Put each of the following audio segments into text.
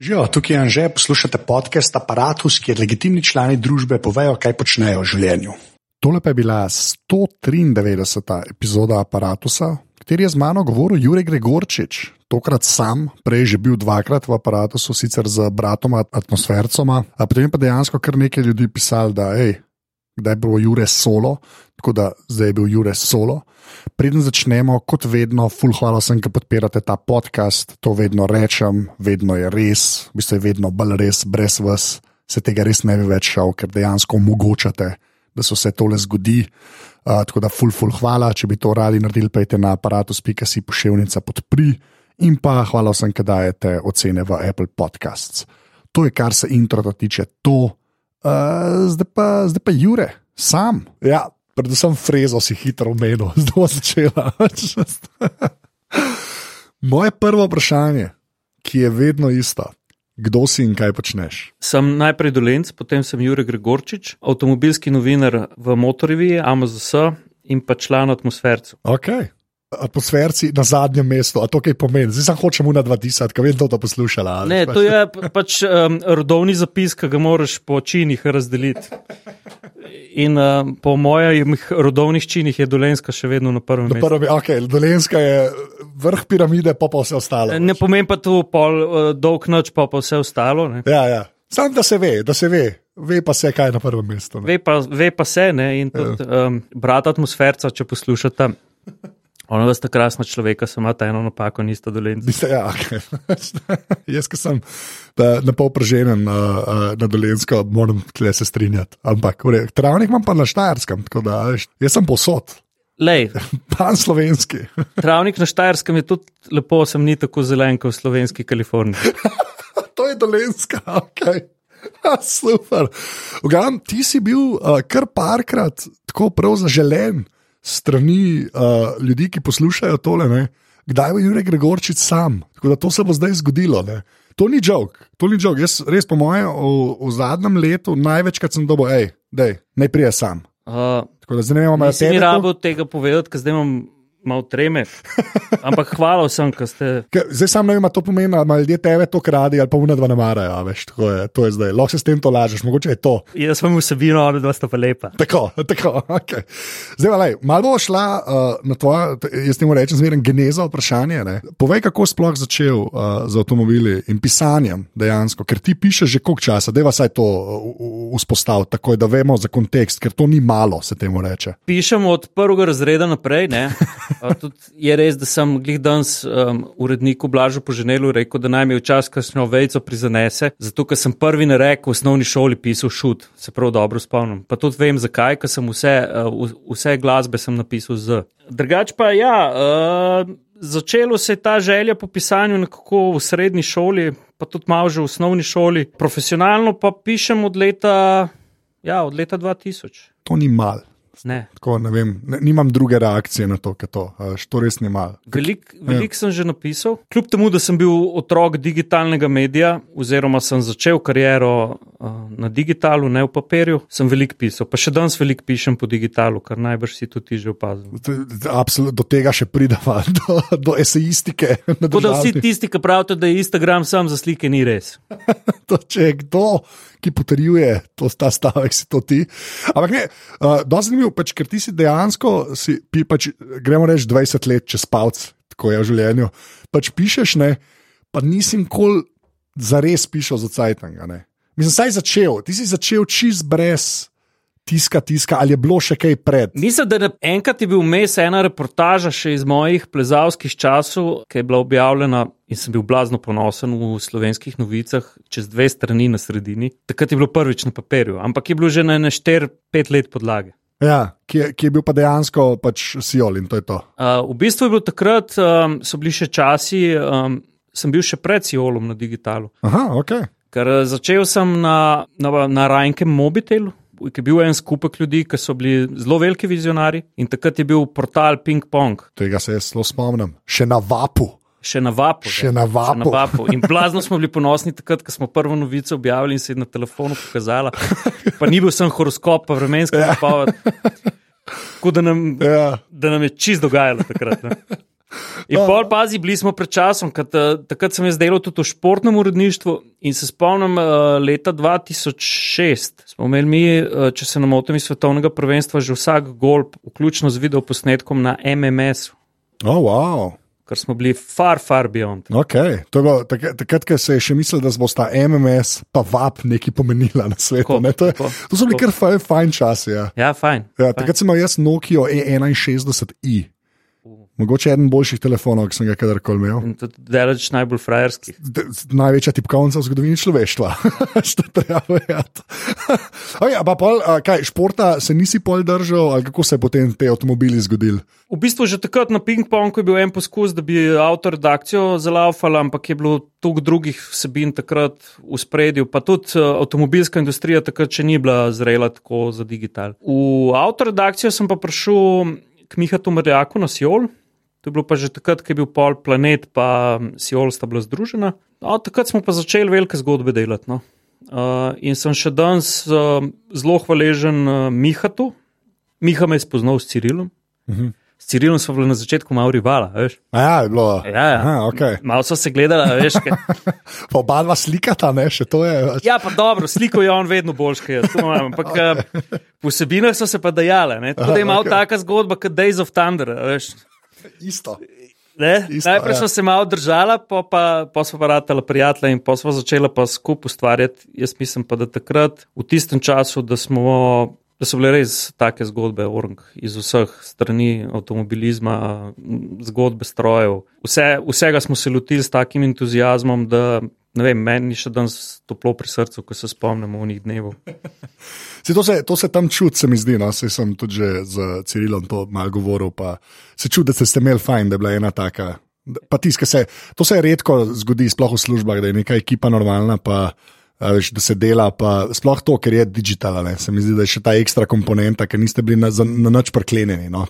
Živijo, tukaj je Anže, poslušate podcast Apparatus, kjer legitimni člani družbe povejo, kaj počnejo v življenju. Tole pa je bila 193. epizoda Apparatusa, kateri je z mano govoril Jurek Gregorčič, tokrat sam, prej že bil dvakrat v Apparatusu, sicer z bratom atmosfercoma, a potem pa dejansko kar nekaj ljudi pisali, da hej, kdaj bo Jure solo, tako da zdaj je bil Jure solo. Preden začnemo, kot vedno, full hvala sem, ki podpirate ta podcast, to vedno rečem, vedno je res, v bistvu je vedno bolj res, brez vas se tega res ne bi več šel, ker dejansko omogočate, da se vse tole zgodi. Uh, tako da full, full hvala, če bi to radi naredili, pejte na aparatus.si pošiljnica podpri in pa hvala vsem, ki dajete ocene v Apple Podcasts. To je, kar se intro tiče, to. Uh, zdaj, pa, zdaj pa Jure, sam. Ja, predvsem frezo si hitro omenil, zdaj začela. Moje prvo vprašanje, ki je vedno isto. Kdo si in kaj počneš? Sem najprej dolenc, potem sem Jurek Gregorčič, avtomobilski novinar v Motoriviji, AMZS in pa član atmosfercev. Okay atmosferci na zadnjem mestu, a to kaj pomeni. Zdaj sem hočem na 20, kaj vem, to da poslušala. Ne, to je pač um, rodovni zapis, ki ga moraš po činih razdeliti. In um, po mojih rodovnih činih je Dolenska še vedno na prvem mestu. Prvi, okay, Dolenska je vrh piramide, pa pa vse ostalo. Ne pomeni pa to pol uh, dolg noč, pa pa vse ostalo. Ne? Ja, ja. Sam da se ve, da se ve. Ve pa se, kaj je na prvem mestu. Ve pa, ve pa se, ne? in tudi ja. um, brat atmosferca, če poslušate. Ono, da sta krasna človeka, samo ta eno napako, nista dolenci. Ja, okay. Jaz, ki sem na pol preženen na, na dolensko, moram tle se strinjati. Ampak, travnik imam pa na Štajerskem, tako da jaz sem posod. Lej. Pan slovenski. Travnik na Štajerskem je tudi lepo, sem ni tako zelen kot v slovenski Kaliforniji. to je dolenska, ok. Super. Ugam, ti si bil uh, kar parkrat tako prav zaželen strani uh, ljudi, ki poslušajo tole, ne? kdaj bo Jurek Gregorčič sam. Tako da to se bo zdaj zgodilo. Ne? To ni žog, to ni žog. Jaz res po mojem, v, v zadnjem letu največkrat sem dobil, hej, naj prije sam. Uh, Tako da zdaj ne imamo več tega. Ni rabo tega povedati, ker zdaj imam malo treme. Ampak hvala vsem, ki ste. Zdaj sam ne vem, to pomeni, ali ljudje tebe to kradi ali pa unadva ne marajo. Veš, je, to je zdaj. Lahko se s tem to lažeš, mogoče je to. Jaz sem vsebino, ali dva sta pa lepa. Tako, tako. Okay. Zdaj, lej, malo bo šla uh, na tvoje, jaz temu rečem, zmeraj genezo vprašanje. Ne? Povej, kako sploh začel uh, z avtomobili in pisanjem dejansko, ker ti pišeš že koliko časa, da je vsaj to vzpostaviti, tako da vemo za kontekst, ker to ni malo, se temu reče. Pišem od prvega razreda naprej. Je res, da sem glih danes um, uredniku Blažu poženelu rekel, da naj mi včasih kakšno vejco prizanese, zato ker sem prvi na rek v osnovni šoli pisal šut, se prav dobro spomnim. Pa tudi vem zakaj, ker sem vse, uh, vse glasbe sem napisal z. Drugač pa ja, uh, začelo se je ta želja po pisanju nekako v srednji šoli, pa tudi malo že v osnovni šoli. Profesionalno pa pišem od leta, ja, od leta 2000. To ni malo. Ne. Tako, ne vem, ne, nimam druge reakcije na to, kaj to, to res ni malo. Veliko velik sem že napisal, kljub temu, da sem bil otrok digitalnega medija, oziroma sem začel kariero uh, na digitalu, ne v papirju, sem veliko pisal. Pa še danes veliko pišem po digitalu, kar najbrž si tudi že opazil. Absolutno do tega še pridemo, do, do esejistike. Tako da vsi tisti, ki pravite, da je Instagram sam za slike, ni res. to, če je kdo ki potrjuje to, ta stavek, si to ti. Ampak ne, uh, zanimivo, pač, ker ti si dejansko, si, pi, pač, gremo reči 20 let čez palc, tako je v življenju. Pač pišeš, ne, pa nisi nikoli zares pišel za cajtanga. Mislim, saj začel, ti si začel čist brez tiska, tiska, ali je bilo še kaj pred. Mislim, da je enkrat je bil vmes ena reportaža še iz mojih plezalskih časov, ki je bila objavljena in sem bil blazno ponosen v slovenskih novicah, čez dve strani na sredini. Takrat je bilo prvič na papirju, ampak je bilo že na 4-5 let podlage. Ja, ki, je, ki je bil pa dejansko pač Sijol in to je to. Uh, v bistvu je bilo takrat, um, so bili še časi, um, sem bil še pred Sijolom na digitalu. Aha, ok. Ker začel sem na, na, na Rajnkem mobitelu je bil en skupek ljudi, ki so bili zelo veliki vizionari in takrat je bil portal Ping Pong. Tega se jaz zelo spomnim, še na vapu. Še na vapu. Še na vapu. Še na vapu. In blazno smo bili ponosni takrat, ko smo prvo novico objavili in se je na telefonu pokazala. Pa ni bil sem horoskop, pa vremenski ja. napoved. Tako da nam, ja. da nam je čist dogajalo takrat. Ne? In pol pazi, bili smo pred časom, kad, takrat sem jaz delal tudi v športnem uredništvu in se spomnim, uh, leta 2006 smo imeli mi, uh, če se ne motim, iz svetovnega prvenstva že vsak gol, vključno z videoposnetkom na MMS-u. Oh, wow. Ker smo bili far, far beyond. Okay. Bilo, takrat, takrat, ko se je še mislil, da bo sta MMS pa VAP neki pomenila na svetu. Tako, To, je, tako, to so bili tako. kar fajn, fajn časi. Ja. Ja, fajn. Ja, fajn. takrat sem imel jaz Nokia E61i. Mogoče eden boljših telefonov, ki sem ga kadarkoli imel. In tudi delež najbolj frajerskih. Največja tipkovnica v zgodovini človeštva. Što treba vedeti. Oj, a pa pol, a, kaj, športa se nisi pol držal, ali kako se je potem te avtomobili zgodili? V bistvu že takrat na ping-pongu je bil en poskus, da bi avtoredakcijo zalaufala, ampak je bilo toliko drugih vsebin takrat v spredju, pa tudi uh, avtomobilska industrija takrat še ni bila zrela tako za digital. V avtoredakcijo sem pa prišel k Mihatu Marjaku na Sjol. To je bilo pa že takrat, ko je bil pol planet, pa Sjol sta bila združena. No, takrat smo pa začeli velike zgodbe delati. No. Uh, in sem še danes uh, zelo hvaležen uh, Mihatu. Miha me je spoznal s Cirilom. Mhm. S Cirilom smo bili na začetku malo rivala, veš. A ja, je bilo. Ja, ja. Aha, okay. Malo so se gledali, veš. Kaj. Pa oba dva slikata, ne, še to je. Ja, pa dobro, sliko je on vedno boljši, kot jaz. to imam, Ampak eh, po vsebinah so se pa dajale. ne. Tako da je malo okej. okay. taka zgodba kot Days of Thunder. Veš. Isto. Ne? Isto, Najprej ja. smo se malo držala, pa, pa, pa smo pa ratala prijatelja in pa smo začela pa skupaj ustvarjati. Jaz mislim pa, da takrat, v tistem času, da, smo, da so bile res take zgodbe orang iz vseh strani avtomobilizma, zgodbe strojev. Vse, vsega smo se lotili s takim entuzijazmom, da ne vem, meni še danes toplo pri srcu, ko se spomnimo onih dnevov. Se, to, se, to se tam čuti, se mi zdi. No? Saj sem tudi že z Cirilom to malo govoril. Se čuti, da ste imeli fajn, da je bila ena taka. Pa tiska se, to se redko zgodi, sploh v službah, da je neka ekipa normalna, pa a veš, da se dela. Pa, sploh to, ker je digital. Ne? Se mi zdi, da je še ta ekstra komponenta, ker niste bili na, na noč prklenjeni. No?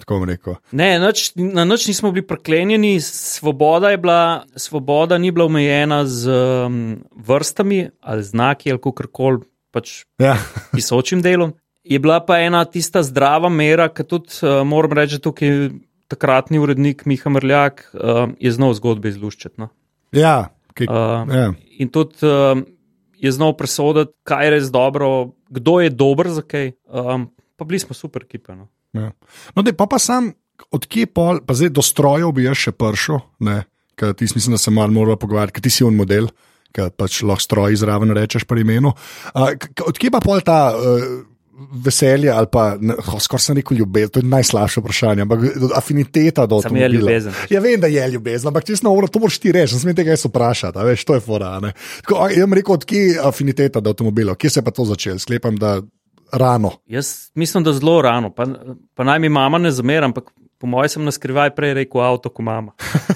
Ne, nič, na noč nismo bili preklenjeni, svoboda, je bila, svoboda ni bila omejena z um, vrstami ali znaki ali kako koli pač Ja. pisočim delom. Je bila pa ena tista zdrava mera, ki tudi uh, moram reči, da tukaj takratni urednik Miha Mrljak uh, je znal zgodbe izluščiti. No. Ja, kaj, Uh, ja. in tudi uh, je znal presoditi, kaj je res dobro, kdo je dober za kaj. Um, pa bili smo super ekipa. No. Ja. No, dej, pa pa sam, odkje pol, pa zdaj do strojev bi jaz še prišel, ne, ker ti mislim, da se malo moramo pogovarjati, ker ti si on model, ker pač lahko stroj zraven rečeš pri imenu. K- Odkje pa pol ta uh, veselje ali pa, oh, skoraj sem rekel ljubezen, to je najslabše vprašanje, ampak afiniteta do Samo je ljubezen. Ja, vem, da je ljubezen, ampak čisto na uro, to moraš ti reči, ne smem tega jaz vprašati, veš, to je fora. ne. Tako, jaz bom rekel, odkje afiniteta do avtomobila, kje se je pa to začelo, sklepam, da rano. Jaz mislim, da zelo rano, pa, pa naj mi mama ne zamera, ampak po mojem sem na skrivaj prej rekel avto, kot mama.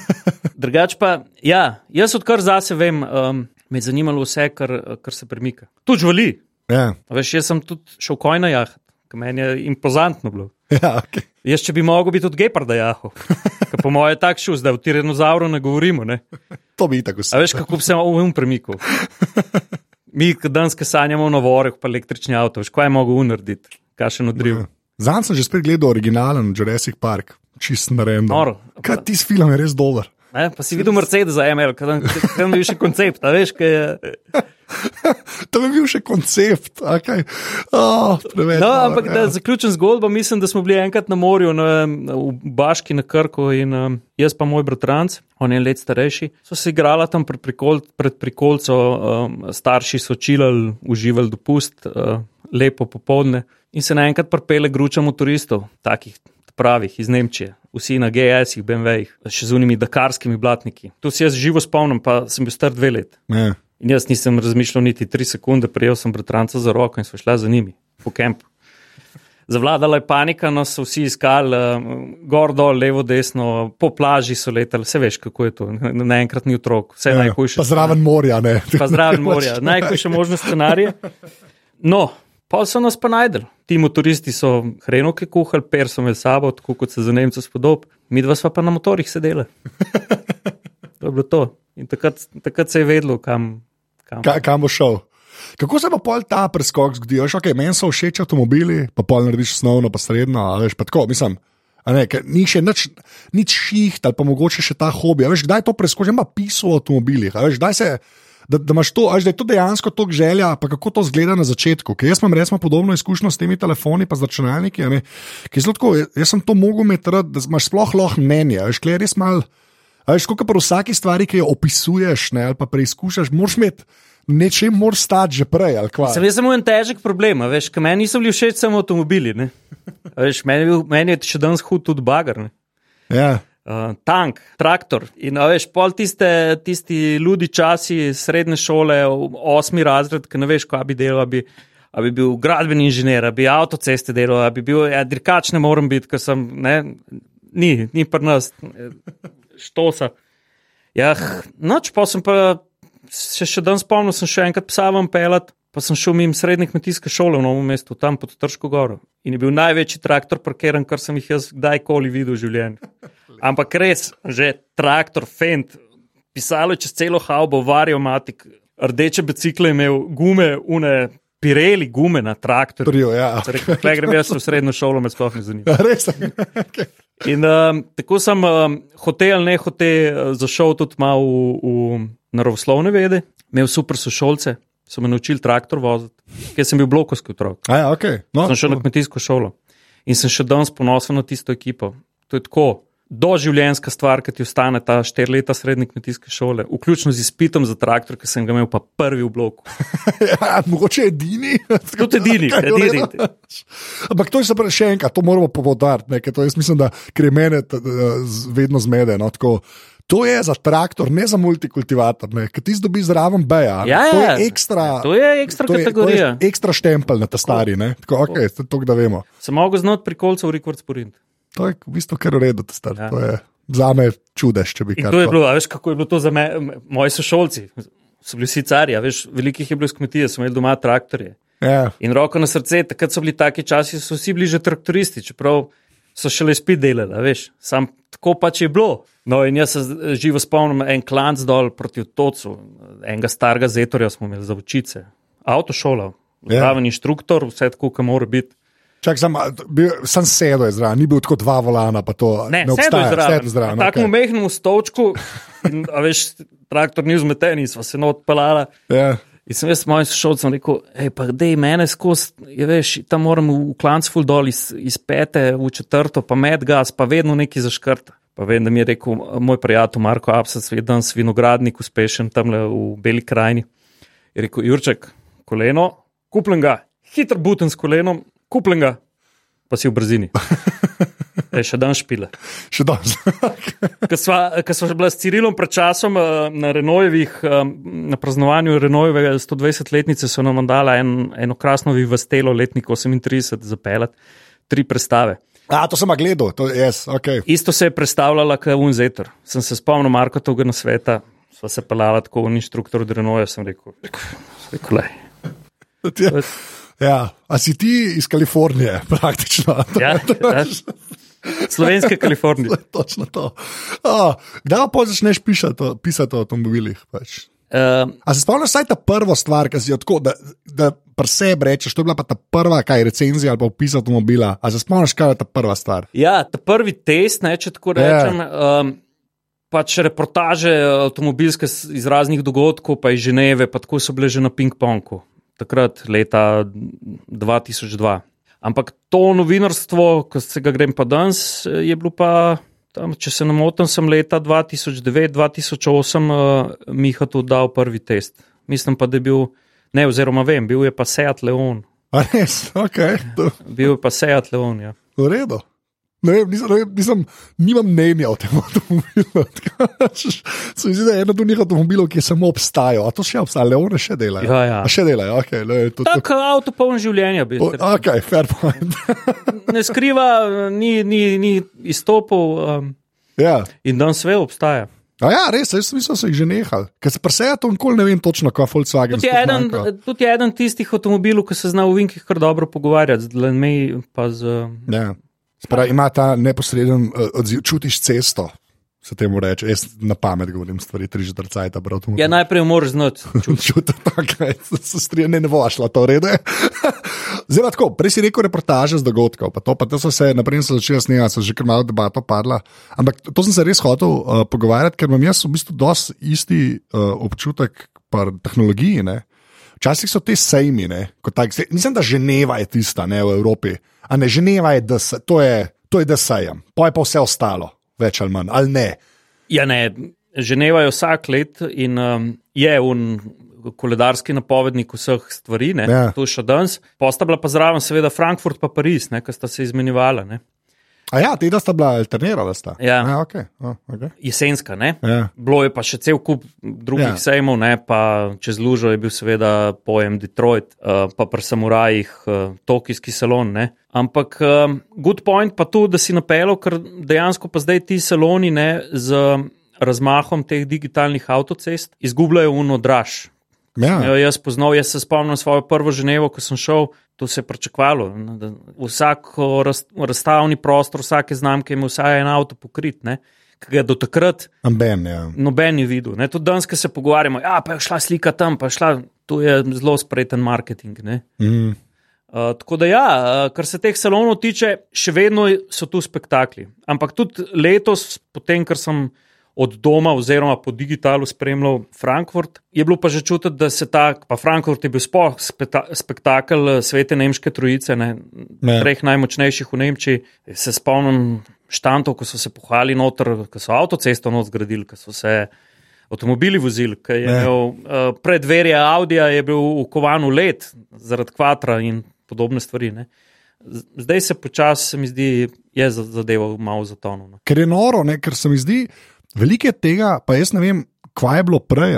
Drugač pa, ja, jaz odkar zase vem, um, me je zanimalo vse, kar, kar se premika. Tu žvali. Ja, A Veš, jaz sem tudi šel koj na jahat, ki meni je impozantno bilo. ja, okay. Jaz, če bi mogel biti tudi geparda jaho, ker po mojem je tak šus, da o tiranozavru ne govorimo. Ne? to bi tako se. A veš, kako bi se v um premikal? Mi, ki danes ki sanjamo o novorih, pa električni avto, veš, kaj je mogel unarediti, kaj še nodriv. Zanj sem že spet gledal originalen Jurassic Park, čist narejen. Kaj ti s film je res dober. Ne, pa si videl Mercedes za ML, kaj tam je še koncept, a veš, kaj je. To bi bil še koncept. Okay. Oh, preveč, No, ampak da zaključim zgodbo, mislim, da smo bili enkrat na morju, na, v Baški na Krku in um, jaz pa moj bratranc, on je let starejši, so se igrala tam pred, prikol, pred prikolco, um, starši so čilali, uživali dopust, uh, lepo popovdne in se naenkrat pripele gručamo turistov, takih pravih iz Nemčije. Vsi na GS-ih, BMW-jih, še z unimi dakarskimi blatniki. Tu si jaz živo spomnim, pa sem bil star dve leti. Ja. In jaz nisem razmišljal niti tri sekunde, prijel sem bratranca za roko in smo šli za njimi po kampu. Zavladala je panika, nas so vsi iskali, uh, gor dol, levo, desno, po plaži so letali, vse veš, kako je to. Na- Naenkrat ni otrok, vse je Ja. najhujše. Pa zraven morja, ne. Pa zraven morja, najhujše možne scenarije. No, pa so nas pa najdel. Ti motoristi so hrenovke kuhali, per so imeli sabo, tako kot se za Nemce spodob, mi dva sva pa na motorjih sedela. To je bilo to. In takrat, takrat se je vedlo, kam. Kam. Ka, kam bo šel? Kako se pa pol ta preskok zgodi? Veš, okay, meni so všeč avtomobili, pa pol narediš osnovno, pa srednjo, veš, pa tako, mislim. Ne, ni še nič, nič šiht ali pa mogoče še ta hobi. a Veš, kdaj to preskočim, pa pisal o avtomobilih. Veš, se, da, da imaš to, až, da je to dejansko to želja, pa kako to zgleda na začetku. Ker jaz imam resno podobno izkušnjo s temi telefoni, pa z računalniki. Tako, jaz sem to mogel imeti, da imaš sploh lahko mnenje. Veš, res mal. Veš, kot pri vsaki stvari, ki jo opisuješ ne, ali pa preizkušaš, moraš imeti. Nečem mora stati že prej. Sem jaz samo en težek problem, veš, kaj meni niso bili všeč samo avtomobili. Veš, meni, bil, meni je še danes hud tudi bagar. Ja uh, tank, traktor. In veš, pol tiste, tisti ljudi časi srednje šole, osmi razred, ki ne veš, kaj bi delal. Bi, A bi bil gradbeni inženir, bi avtoceste delal, bi bil, ja, dirkač ne morem biti, ker sem, ne, ni, ni pri nas, štosa. Ja, noč pa sem pa, še, še dan spomnil, sem še enkrat psavam pelat, pa sem šel mimo srednje kmetijske šole v novem mestu, tam pod Trško goro. In je bil največji traktor parkiran, kar sem jih jaz kdajkoli videl v življenju. Ampak res, že traktor, fent, pisalo čez celo haubo, varijo matik, rdeče bicikle imel, gume, une. Pireli gume na traktorju. Ja. Tukaj grem jaz v srednjo šolo, me sploh ne zanima. Res. Okay. In um, tako sem um, hotel, ne hotel, zašel tudi malo v, v naravoslovne vede, imel super sošolce, so me naučili traktor voziti, ker sem bil blokovski otrok. Ja, okay. no, sem šel na kmetijsko šolo in sem še danes ponosen na tisto ekipo. To je tako doživljenjska stvar, ki ti ostane ta štiri leta srednje kmetijske šole, vključno z izpitom za traktor, ki sem ga imel pa prvi v bloku. ja, mogoče edini. Tudi edini, edini. Ampak to je se pravi še enkrat, to moramo povodariti. Jaz mislim, da gre mene vedno zmede. No, tako, To je za traktor, ne za multikultivator, ki ti zdobi zraven beja. Ja, to je ja. ekstra, to je ekstra to kategorija. Je, to je ekstra štempelj na ta stari, tako, okay, to, da vemo. Sem mogel znati pri kolcu v rekord sporint. To je v bistvu kar uredu, da ja. to je za me čudež, če bi kaj. To je bilo, veš, kako je bilo to za me, moji sošolci, so bili vsi cari, veš, velikih je bilo iz kmetije, so imeli doma traktorje. Ja. In roko na srce, takrat so bili taki časi, so vsi bili že traktoristi, čeprav so šele spet delali, veš, sam tako pač je bilo. No, in jaz se živo spomnim, en klanc dol proti otocu, enega starega zetorja smo imeli za učice, avtošola, zraven ja. inštruktor, vse tako, kot mora biti. Čak, sam, bil, sem sedel zraven, ni bil tako dva volana. To, ne, ne sedel zraven. zraven na takem okay. mehkem stolčku, in, a veš, traktor ni vzmeten, smo se not pelala. Yeah. In sem jaz s mojim sošolcem rekel, hej, pa dej mene skozi, veš, tam moram v klancful dol iz, iz pete v četrto, pa med gas, pa vedno neki zaškrt. Pa vem, da mi je rekel moj prijatelj Marko Absac, vedno sem vinogradnik, uspešen tam v Beli krajini. Je rekel, Jurček, koleno, kupljen ga, hiter buten s kolenom, kupljen ga, pa si v brzini. E, še dan špile. Še dan. Ko smo že bili s Cirilom pred časom eh, na Renojevih, eh, na praznovanju Renojeve 120-letnice, so nam dali en, eno krasno vivastelo, letnik 38, zapeljati tri predstave. A, to sem gledal, to je yes, ok. Isto se je predstavljala kot Unzeter. Sem se spomnil Marko tega na sveta, sva se pelala tako v inštruktor Renoja, sem rekel, rekel, rekel, Ja, a si ti iz Kalifornije, praktično. Ja, ja. Slovenske Kalifornije. Točno to. Oh, da pa začneš pisati, pisati o avtomobilih. Pač. Um, a se spomniš, da je ta prva stvar, ki si jo tako, da, da pri sebi rečeš, to je bila pa ta prva, kaj je recenzija ali pa opis avtomobila. A se spomniš, kaj je ta prva stvar? Ja, ta prvi test, ne, če tako ja. rečem. Yeah. Um, Pač reportaže avtomobilske iz raznih dogodkov, pa iz Ženeve, pa tako so bile že na ping-pongu takrat, leta 2002. Ampak to novinarstvo, ko se ga grem pa danes, je bilo pa, tam, če se ne motim, sem leta 2009-2008 uh, Miha tu dal prvi test. Mislim pa, da je bil, ne, oziroma vem, bil je pa Seat Leon. A res, ok. bil je pa Seat Leon, ja. V redu. Ne vem, nisem, nisem, nimam mnenja o tem avtomobilu. Se mi zdi, da je eno od njih avtomobilov, ki samo obstajajo. A to še obstaja, le one še delajo. Ja, ja. Še delajo, ok. Le, to, Tako to... avto poln življenja bi. Ok, fair point. ne skriva, ni, ni, ni izstopov. Um, ja. In danes sve obstaja. A ja, res, jaz mislim, da so jih že nehali. Ker se preseja to nikoli ne vem točno, kaj Volkswagen. Tudi eden, tudi eden tistih avtomobilov, ki se zna v Vinkih kar dobro pogovarjati, z Lenmej pa z. Ja. Spravi, ima ta neposreden uh, odziv, čutiš cesto. Se temu reče, jaz na pamet govorim stvari, tri že drcaj, ta brat. Ja, najprej moraš znati. Čutiti, da se strinja, ne, ne bo šla to redo. Zelo tako, prej si rekel reportaže z dogodkov, pa to, pa to so se, naprej so začeli snemati, so že kar malo debato padla. Ampak to sem se res hotel uh, pogovarjati, ker imam jaz v bistvu dosti isti uh, občutek pri tehnologiji. Ne? Včasih so te sejmi, ne, tak, mislim, da Ženeva je tista, ne v Evropi, a ne Ženeva je, DS, to je, to je DSEM, pa je pa vse ostalo, več ali manj, ali ne. Ja, ne, Ženeva je vsak let in um, je un koledarski napovednik vseh stvari, ne, ja. to še danes. Posta bila pa zraven, seveda, Frankfurt pa Pariz, ki sta se izmenjevala. Ne. A ja, ti da sta bila alternirala. Sta. Ja. Ja, okay. oh, okay. Jesenska, ne. Ja. Bilo je pa še cel kup drugih Ja. sejmov, ne, pa čez lužo je bil seveda pojem Detroit, uh, pa pri samurajih uh, tokijski salon. Ne. Ampak um, good point pa tu, da si napeljal, ker dejansko pa zdaj ti saloni ne, z razmahom teh digitalnih avtocest izgubljajo uno draž. Ja. Ja, jaz poznal, jaz se spomnim svojo prvo ženevo, ko sem šel, to se je pričakovalo. Vsak raz, razstavni prostor, vsake znamke ima vsaj en avto pokrit, ne, ki ga do takrat Amben, ja. noben ni videl. Ne. Tudi danes, ko se pogovarjamo, ja, pa je šla slika tam, pa je šla, to je zelo spreten marketing. Mm. Uh, tako da, ja, uh, kar se teh salonov tiče, še vedno so tu spektakli. Ampak tudi letos, potem, ker sem od doma oziroma po digitalu spremljal Frankfurt, je bilo pa že čutiti, da se ta, pa Frankfurt je bil sploh speta, spektakel eh, svete nemške trojice, ne, Ne. treh najmočnejših v Nemčiji. Se spomnim štantov, ko so se pohvali noter, ko so avtocesto not zgradili, ko so se avtomobili vozili, ki je Ne. imel uh, predverje Audija, je bil ukovan v let zaradi kvatra in podobne stvari. Ne. Zdaj se počasi, se mi zdi, je za- zadeva malo zatonil. no. Ker je noro, ne? ker se mi zdi, veliko je tega, pa jaz ne vem, kva je bilo prej.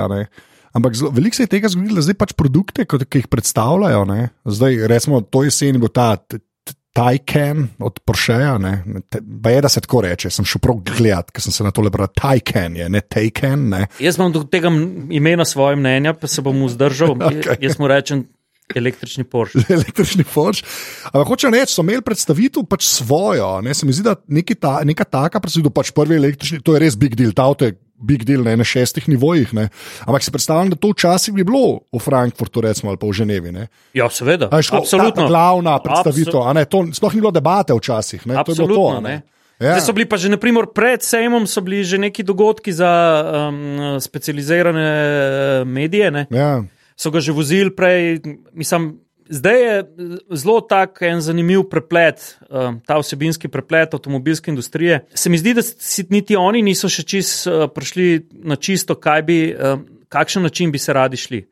Ampak zelo, veliko se je tega zgodilo, da zdaj pač produkte, kot, ki jih predstavljajo. Ne? Zdaj, recimo, to jesen bo ta t- t- Taycan od Porscheja. Pa je, da se tako reče, sem šel prav gledat, ker sem se na to lebral. Taycan je, ne Taycan. Ne? Jaz imam do tega imena svoje mnenja, pa se bom vzdržal. Okej. Jaz mu rečem električni Porsche. električni forž. Ampak hoče reči, so imeli predstavitev pač svojo. Ne? Se mi zdi, da ta, neka taka predstavitev, pač prvi električni, to je res big deal, ta avto je big deal ne, na šestih nivojih. Ne? Ampak si predstavljam, da to včasih bi bilo v Frankfurtu, recimo, ali pa v Ženevi. Ne? Ja, seveda. Šlo- Absolutno. Ta, ta glavna predstavitev, a ne, to sploh ni bilo debate včasih. Ne? To je bilo to, Absolutno. a ne. Ja. Zdaj so bili pa že, naprimer, pred sejmom, so bili že neki dogodki za um, specializirane eh, medije. Ne. Ja. So ga že vozili prej. Mislim, zdaj je zelo tak en zanimiv preplet, um, ta vsebinski preplet avtomobilske industrije. Se mi zdi, da si niti oni niso še čist uh, prišli na čisto, kaj bi, um, kakšen način bi se radi šli.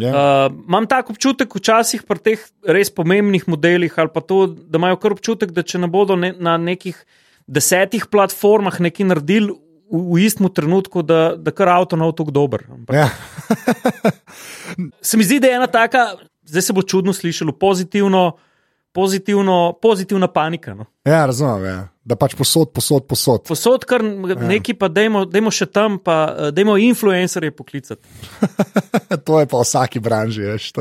Ja. Uh, imam tak občutek včasih pri teh res pomembnih modelih, ali pa to, da imajo kar občutek, da če ne bodo ne, na nekih desetih platformah nekaj naredili v, v istem trenutku, da, da kar avto na avto dober. Ampak Ja. Se mi zdi, da je ena taka, zdaj se bo čudno slišalo, pozitivno, pozitivno, pozitivna panika. No. ja, razumem. Ja. Da pač posod, posod, posod. Posod kar neki, pa dajmo, dajmo še tam, pa eh, dajmo influencerje poklicati. to je pa v vsaki branži. Veš.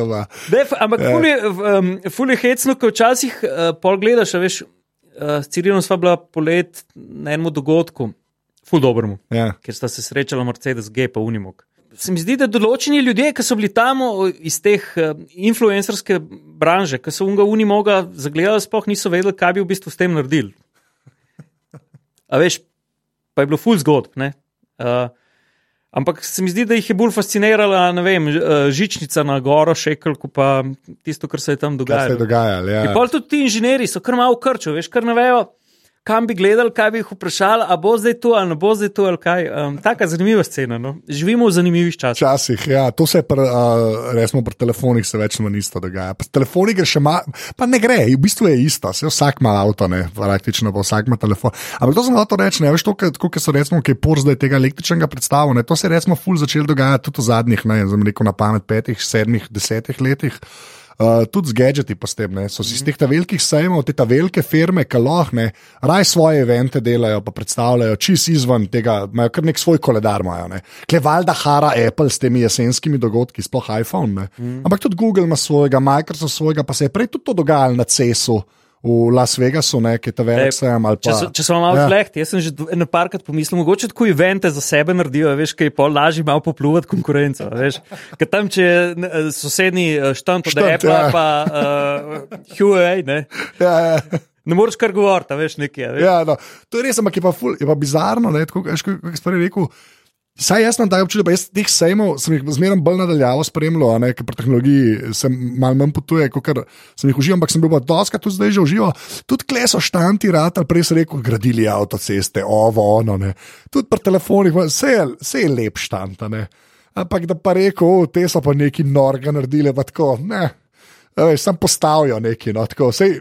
Def, ampak Ja. ful je, um, ful hecno, ko včasih uh, pol gledaš, veš, uh, s Cirilom sva bila polet na enem dogodku, ful dobremu, Ja. ker sta se srečala Mercedes G pa Unimog. Se mi zdi, da določeni ljudje, ki so bili tam iz teh uh, influencerske branže, ki so unga Unimoga zagledali, sploh niso vedeli, kaj bi v bistvu s tem naredili. A veš, pa je bilo ful zgodb. ne. Uh, Ampak se mi zdi, da jih je bolj fascinirala ne vem, eh, žičnica na goro, šekl, kot pa tisto, kar se je tam Kaj se je dogajalo. dogajalo? Ja. In pol tudi ti inženirji so kar malo krčo, veš, kar ne vejo, kam bi gledali, kaj bi jih vprašali, a bo zdaj tu ali ne bo zdaj tu ali kaj. Um, taka zanimiva scena. No? Živimo v zanimivih časih. Včasih, ja, to se pri, uh, resmo pri telefonih se več manj isto dogaja. Pri telefonih gre še malo, pa ne gre, v bistvu je isto, se vsak ima avto, ne, praktično pa vsak ima telefon. Ampak to sem hotel reči, ne, veš, to, kot so recimo, ki je por zdaj tega električnega predstava, ne, to se je recimo ful začelo dogajati tudi v zadnjih, ne, zem rekel na pamet petih, sedmih, desetih letih. Uh, tudi z gadgeti, pa s tem, ne, so si iz teh velikih sejmov, te velike firme, ki lahko raj svoje evente delajo, pa predstavljajo čist izven tega, imajo kar nek svoj koledar. Imajo, ne. Kle valjda hara Apple s temi jesenskimi dogodki, sploh iPhone. Ne. Mm. Ampak tudi Google ima svojega, Microsoft svojega, pa se je prej tudi to dogajalo na CES-u. V Las Vegasu, ne, ki je velik sejem. ali Če, pa- so, če smo malo Ja. ja. flehti, jaz sem že eno parkrat pomislil, mogoče tako evente za sebe naredijo, veš, kaj je pol lažje malo popluvati konkurenco. Veš, Ker tam, če je ne, sosednji eh, štant od Štant, Apple, ja. pa uh, Huawei, ne, Ja, ja. ne moreš kar govoriti, veš, nekaj. a Veš. Ja, no, to je res, ampak je pa, ful, je pa bizarno. Ne, tako, veš, si prej rekel, Saj jaz imam ta občutek, da jaz teh sejmov sem jih zmeraj bolj nadaljavo spremljal, ker pri tehnologiji sem malo manj potuje, kot sem jih užival, ampak sem bil pa doska tudi zdaj že užival. Tudi kleso štanti, rad, ali prej so rekel, gradili avtoceste, ovo, ono, ne. Tudi pri telefonih, vse je, vse je lep štant, ne. Ampak da pa rekel, te so pa neki norga naredili, pa tako, ne. Veš, sam postavijo neki, no, tako, sej,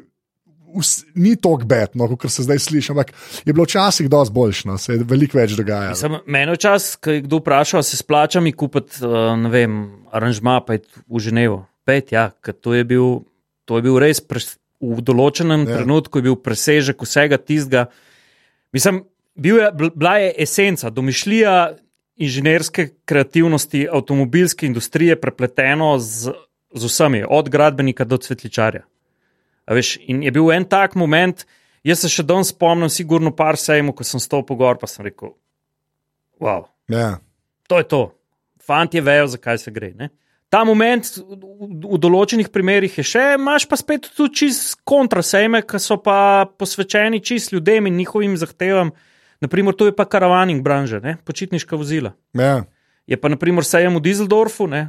Vs, ni tako bedno, kot se zdaj sliši, ampak je bilo včasih dosti boljšno, se je veliko več dogajalo. Mene včasih, ko je kdo vprašal, se splača mi kupiti, uh, ne vem, aranžma pa je v Ženevo. Pet, ja, to je bil, to je bil res pre, v določenem ja. trenutku, je bil presežek vsega tistega. Mislim, bil je, bila je esenca, domišljija inženirske kreativnosti, avtomobilske industrije, prepleteno z, z vsemi, od gradbenika do cvetličarja. Veš, in je bil en tak moment, jaz se še danes spomnim, sigurno par sejmo, ko sem stopil gor, pa sem rekel: Wow, yeah. to je to. Fantje vejo, zakaj se gre. Ne? Ta moment v, v določenih primerih je še, imaš pa spet tudi čist kontrasejme, ki so pa posvečeni čist ljudem in njihovim zahtevam. Naprimer, to je pa karavaning branže, ne? počitniška vozila. Yeah. Je pa, naprimer, sejem v Dizeldorfu, ne?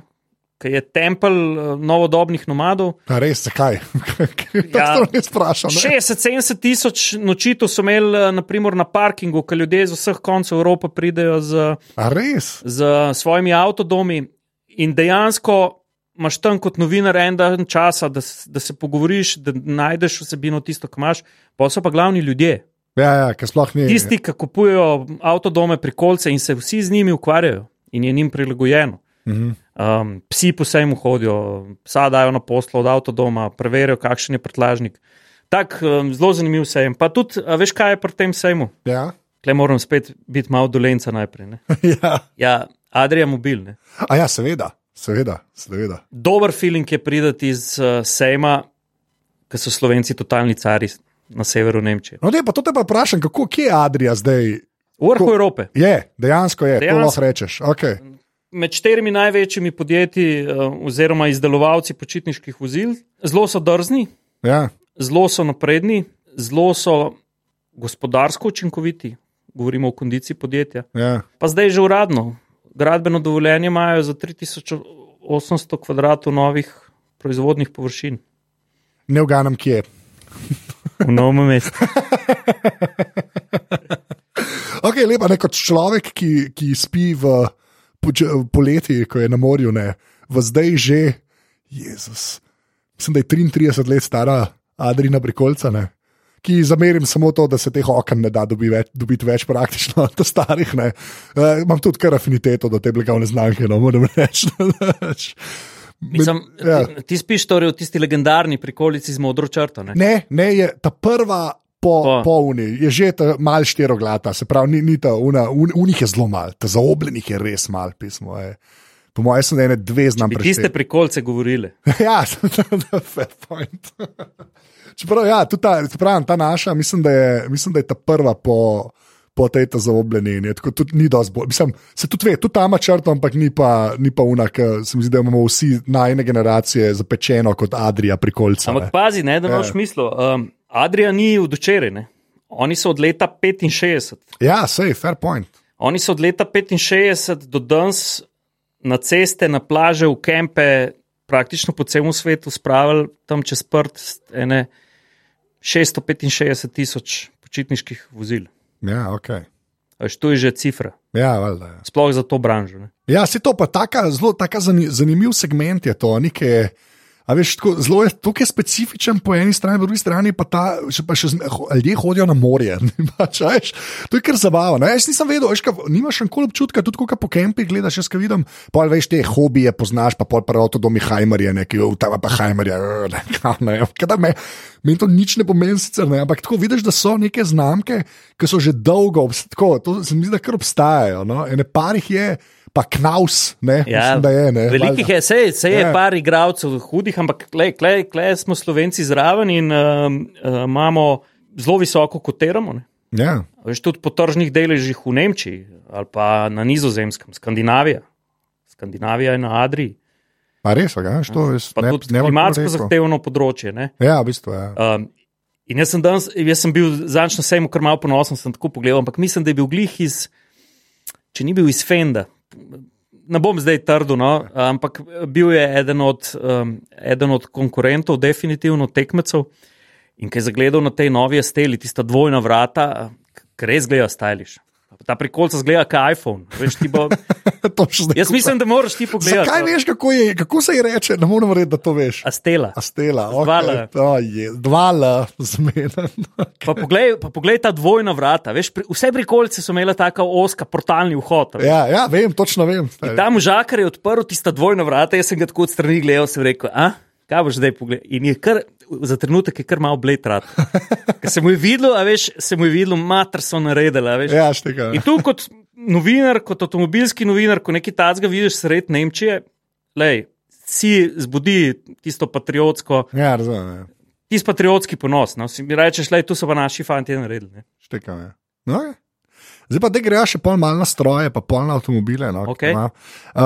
Ki je tempelj uh, novodobnih nomadov. A res, zakaj? ja, to ne sprašujem. 60-70 tisoč nočitev so imeli uh, naprimer, na parkingu, ker ljudje iz vseh koncev Evrope pridejo z, z svojimi avtodomi in dejansko. Máš tam kot novinar en dan časa, da, da se pogovoriš, da najdeš vsebino tisto, kar imaš, pa so pa glavni ljudje. Ja, ja, ki sploh ni. Tisti, ki kupujejo avtodome pri kolce in se vsi z njimi ukvarjajo in je njim prilagojeno. Um, psi po sejmu hodijo, psa dajo na poslo od avtodoma, preverijo, kakšen je prtlažnik. Tak, um, zelo zanimiv sejem. Pa tudi, veš, kaj je pri tem sejmu? Ja. Klej moram spet biti malo dolenca najprej. ja. ja, Adrija mobil. Ne? A ja, seveda, seveda, seveda. Dober feeling je pridati iz uh, sejma, ker so slovenci totalni cari na severu Nemčije. No, ne, pa to te pa vprašam, kako je Adrija zdaj? V vrhu Evrope. Je, dejansko je, dejansko. to lahko rečeš. Okay med štirimi največjimi podjetji, uh, oziroma izdelovalci počitniških vozil, zelo so drzni, ja. zelo so napredni, zelo so gospodarsko učinkoviti, govorimo o kondiciji podjetja. Ja. Pa zdaj že uradno, gradbeno dovoljenje imajo za 3800 kvadratov novih proizvodnih površin. Ne vganem, kje je. v novem mestu. ok, lepa, ne kot človek, ki, ki spi v poleti, ko je na morju, ne, v zdaj že, Jezus. Mislim, da je 33 let stara Adrina Brikolca, ne, ki zamerim samo to, da se teh okn ne da dobi več, dobiti več, praktično od starih. E, imam tudi kar afiniteto do te blagovne znamke, no moram reči. Mislim, ja. ti spiš torej v tisti legendarni prikolici z modro črto? Ne, ne, ne je ta prva po, po. po uni, je že malo štiroglata, se pravi, ni, ni ta una, un, unih je zelo malo, ta zaobljenih je res malo pismo. Je. Po mojem, sem ene dve znam prebrati. Tiste prikolce govorili. ja, fair point. Čeprav, ja, tudi ta, pravim, ta naša, mislim da, je, mislim, da je ta prva po. Po tej zaobljeni, tako tudi ni dosti bolj. Mislim, se tudi ve, tudi ta ima črto, ampak ni pa, ni pa unak, se mi zdi, da imamo vsi najne generacije zapečeno kot Adrija pri kolcu. Ampak pazi, ne, da imaš ja. mislo. Um, Adrian ni od včeraj, oni so od leta 65. Ja, sej, fair point. Oni so od leta 65 do danes na ceste, na plaže, v kempe, praktično po celem svetu spravili tam čez prt ene 665 tisoč počitniških vozil. Ja, ok. Až to je že cifra. Ja, valjda. Ja. Sploh za to branžo. Ne? Ja, se to pa tako zelo zanimiv segment je to, nekaj. A veš, tako, zelo je tukaj specifičen po eni strani, po drugi strani pa, ta, še, pa še ljudje hodijo na morje. Pač, to je kar zabavno. Jaz nisem vedel, veš, ka, nimaš še nikoli občutka, tudi ko po kempih gledaš, jaz kaj vidim, pa veš te hobije poznaš, pa pol prav to domi Heimerje, neki v ta pa Heimerje, ne, ne, ne. Meni to nič ne pomeni, sicer, ne, ampak tako vidiš, da so neke znamke, ki so že dolgo, tako, to se mi zdi, da kar obstajajo. No? Ene parih je pa knaus, ne, ja, mislim, da je. Ne, velikih je, sej, sej je ja. par igralcev hudih, ampak klej smo slovenci zraven in uh, uh, imamo zelo visoko koteramo. Ja. Veš tudi po tržnih deležih v Nemčiji ali pa na nizozemskem, Skandinavija. Skandinavija je na Adriji. Pa res, ga, to je ne, ne klimatsko zahtevno področje. Ne? Ja, v bistvu. Ja. Um, in jaz sem, danes, jaz sem bil zanj na sejmu, kar malo ponosen, sem tako pogledal, ampak mislim, da je bil glih iz če ni bil iz Fenda. Ne bom zdaj trdil, no, ampak bil je eden od, um, eden od konkurentov, definitivno tekmecev. In ki je zagledal na tej novi steli, tista dvojna vrata, ki res gleda stajališ. Ta prikolca zgleda kot iPhone. Veš, bo... Jaz mislim, da moraš ti pogledati. Kaj veš, kako, je, kako se je reče? Ne morem reči, da to veš. Astela. Astela, okay. dva L, zmeden. pa, poglej, pa poglej ta dvojna vrata. Veš, pri, vse prikolce so imele tako oska, portalni vhod. Ja, ja, vem, točno vem. Tam žakar je odprl tista dvojna vrata, jaz sem ga tako od strani gledal, sem rekel, a? Kaj boš zdaj pogledal? In je kar, za trenutek je kar malo bled rad. Ker se mu je videlo, a veš, se mu je videlo, mater so naredili, veš. Ja, štega. In tu kot novinar, kot avtomobilski novinar, ko nekaj tazga vidiš sred Nemčije, lej, si zbudi tisto patriotsko. Ja, razumem. Ja. Tisti patriotski ponos, no, si mi rečeš, lej, tu so pa naši fanti naredili. Štega, ja. No, ja. Zdaj pa te grejo še pol malce na stroje, pa pol na avtomobile. No, okay. uh,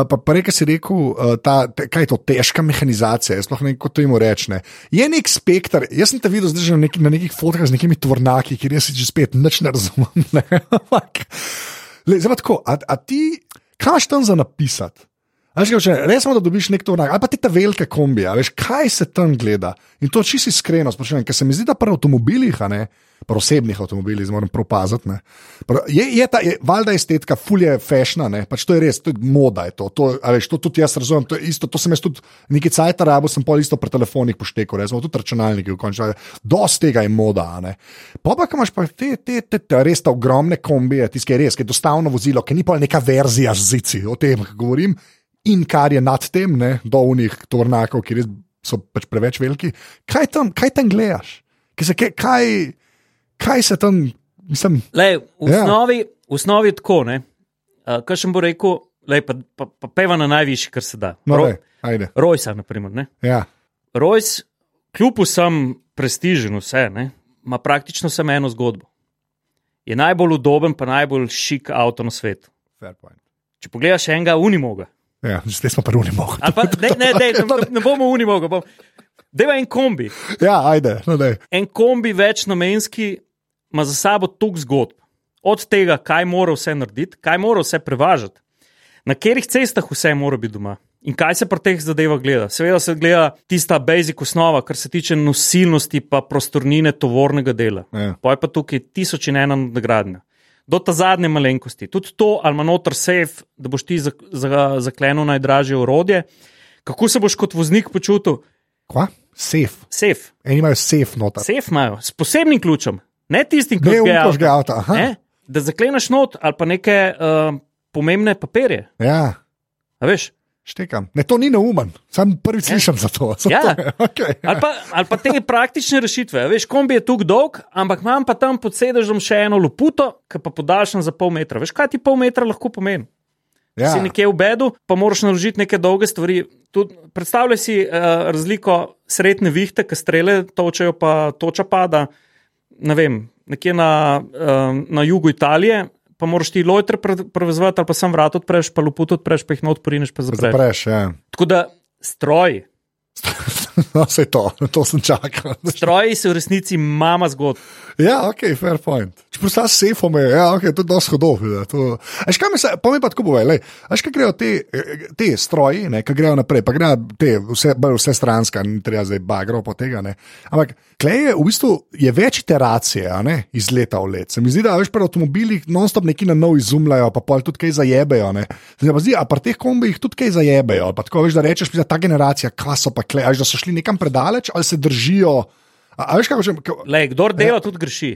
pa pa reke si rekel, uh, ta, te, kaj je to težka mehanizacija, sploh ne vem, kako to jim rečne. Je nek spektr, jaz sem te videl zdaj že na, neki, na nekih fotkah z nekimi tvornaki, kjer jaz že spet nič ne razumem. Ne? Le, zdaj pa tako, a, a ti, kaj imaš tam za napisati? Res smo, da dobiš nek tovrnak, ali pa ti ta velike kombije, veš, kaj se tam gleda. In to čisto iskreno, sprašujem, ker se mi zdi, da pri avtomobilih, a ne pri osebnih avtomobilih, moram propaziti. Je, je ta, je, valjda estetika, fulje fešna, ne, pač to je res, to je moda. Je to, to, veš, to tudi jaz razumem, to, isto, to sem jaz tudi nekaj cajt rabo, sem pol isto pri telefonih poštekal, res, tudi računalniki, v končni fazi. Dost tega je moda, ne. Pa pa, imaš pa te, te, te, te res ta ogromne kombije, tiskaj res, ki je dostavno vozilo, ki ni pa neka verzija z zici, o tem govorim in kar je nad tem, ne, do unih tovrnakov, ki so pač preveč veliki. Kaj tam, kaj tam gledaš? Se, kaj, kaj se tam, mislim? Lej, v, ja. osnovi, v osnovi je tako, ne. Uh, kaj še bo rekel, lej, pa, pa, pa peva na najvišji, kar se da. No, Rojsa, na primer. Ja. Rojs, kljub vsem prestižen, vse, ne, ima praktično samo eno zgodbo. Je najbolj udoben, pa najbolj šik avto na svetu. Če pogledaš enega, unimoga. Ja, zdaj smo pa unimogo. Ne, ne, ne, ne, ne bomo unimogo. Bom. Deva en kombi. Ja, ajde. No, en kombi večnamenski ima za sabo tuk zgodb. Od tega, kaj mora vse narediti, kaj mora vse prevažati, na katerih cestah vse mora biti doma. In kaj se pri teh zadevah gleda? Seveda se gleda tista basic osnova, kar se tiče nosilnosti in prostornine tovornega dela. Ja. Pa je pa tukaj tisoč in ena nadgradnja do ta zadnje malenkosti. Tudi to, ali ima noter safe, da boš ti zaklenil najdražje urodje. Kako se boš kot voznik počutil? Kva? Safe. Safe. Eni imajo safe noter. Safe imajo, s posebnim ključem, ne tistim, ki ga avto. Da zakleneš not ali pa neke uh, pomembne papirje. Ja. A veš? Štekam. Ne, to ni neumen, sam prvi slišim za to. Ja. to okay. ali, pa, ali pa te praktične rešitve. Veš, kombi je tukaj dolg, ampak imam pa tam pod sedežem še eno luputo, ki pa podaljšam za pol metra. Veš, kaj ti pol metra lahko pomeni? Ja. Si nekje v bedu, pa moraš naložiti neke dolge stvari. Tud, predstavljaj si uh, razliko srednje vihte, ki strele točajo, pa toča pada. Ne vem, nekje na, uh, na jugu Italije, pa moraš ti lojter prevezati, ali pa sam vrat odpreš, pa luput odpreš, pa jih not porineš, pa zapreš. zapreš ja. Tako da stroj. no, vse to, to sem čakal. Stroji so v resnici mama zgodb. Ja, ok, fair point. Če prosta s sefom, je ja, okay, to dosti hodov. Aj, kaj mi se, pa mi pa tako bove, aj, kaj grejo te, te stroji, ne, kaj grejo naprej, pa grejo te vse, vse stranska, ni treba zdaj bagro po tega, ne. Ampak, klej je v bistvu je več iteracije, ne, iz leta v let. Se mi zdi, da veš, pri avtomobilih non-stop neki na nov izumljajo, pa pol tudi kaj zajebejo, ne. Se mi zdi, a pri teh kombih tudi kaj zajebejo, pa tako veš, da rečeš, da ta generacija, kva so pa klej, da so šli nekam predaleč ali se držijo. A, a veš, kako že. Lej, kdor dela, ja. tudi greši.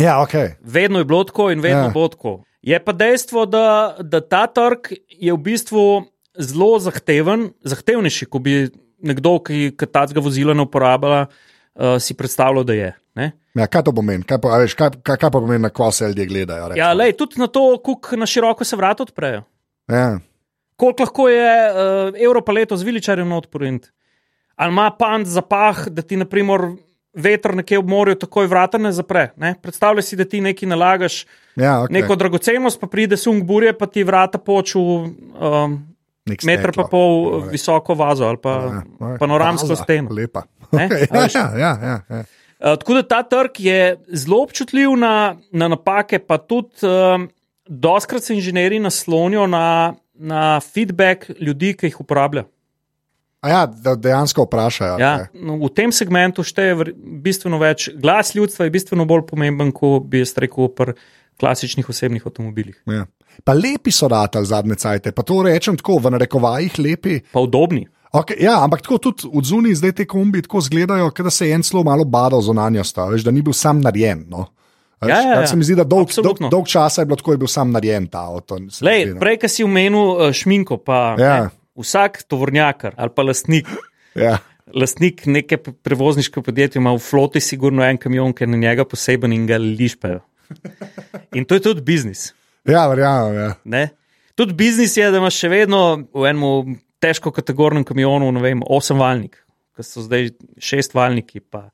Ja, okay. Vedno je bilo tako in vedno ja. bo tako. Je pa dejstvo, da, da ta trg je v bistvu zelo zahteven, zahtevnejši, kot bi nekdo, ki tacga vozila ne uporablja, uh, si predstavljal, da je. Ja, kaj to pomeni? Kaj, pa, veš, kaj, kaj, kaj pa pomeni, na kva se ljudje gledajo? Ja, lej, tudi na to, kako na široko se vrata odprejo. Ja. Koliko lahko je uh, evro pa leto z viličarjem odporint? Ali ima pant zapah, da ti naprimer veter nekje ob morju takoj vrata ne zapre. Ne? Predstavljaj si, da ti nekaj nalagaš, ja, okay. neko dragocenost, pa pride sung burje, pa ti vrata poču. Um, Metr pa pol Dobre. visoko vazo ali pa ja, ja. panoramsko steno. Lepa. Okay. Ja, ja, ja, ja, ja. Uh, tako da ta trg je zelo občutljiv na, na napake, pa tudi uh, doskrat se inženirji naslonijo na, na feedback ljudi, ki jih uporabljajo. A ja, da dejansko vprašajo. Ja, no, v tem segmentu šteje bistveno več. Glas ljudstva je bistveno bolj pomemben, kot bi jaz rekel, pri klasičnih osebnih avtomobilih. Ja. Pa lepi so ratali zadnje cajte, pa to rečem tako v narekovajih lepi. Pa udobni. Okay, ja, ampak tako tudi od zunaj zdaj te kombi tako izgledajo, da se je en celo malo badal zunanjost, a veš, da ni bil sam narejen. No. Veš, Ja, ja, ja. Se mi zdi, da dolg, dolg, dolg časa je bilo tako, da je bil sam narejen ta avto. Lej, zdi, no. prej, ki si omenil uh, šminko, pa Ja. ne, vsak tovornjakar ali pa lastnik. Ja. Lastnik neke prevozniške podjetja ima v floti sigurno en kamion, ki je na njega poseben in ga lišpajo. In to je tudi biznis. Ja, verjamem. Ja. Ne? Tudi biznis je, da imaš še vedno v enem težko kategornem kamionu, ne vem, osemvalnik, ki so zdaj šestvalniki, pa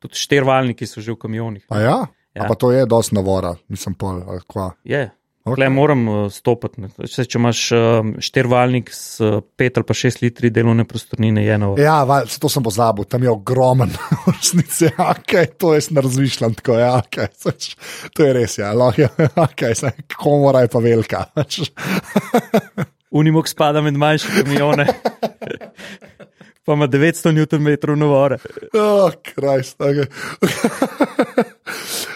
tudi štirvalniki so že v kamionih. A ja? Ja. A pa to je dosti navora, nisem pol. ali kva. Je. Ok. Okay. Moram uh, stopiti. Če, če imaš um, štirvalnik s uh, pet ali pa šest litri delovne prostornine, je eno. Ja, val, to sem pozabil, tam je ogromen, v resnici. Ja, okay, to jaz ne razmišljam tako. Ja, okay, sač, to je res, ja, lahko je. Okay, komora je pa velika. Unimog spada med manjše kamione. Pa ima 900 Nm navore. Oh, Krist, okay.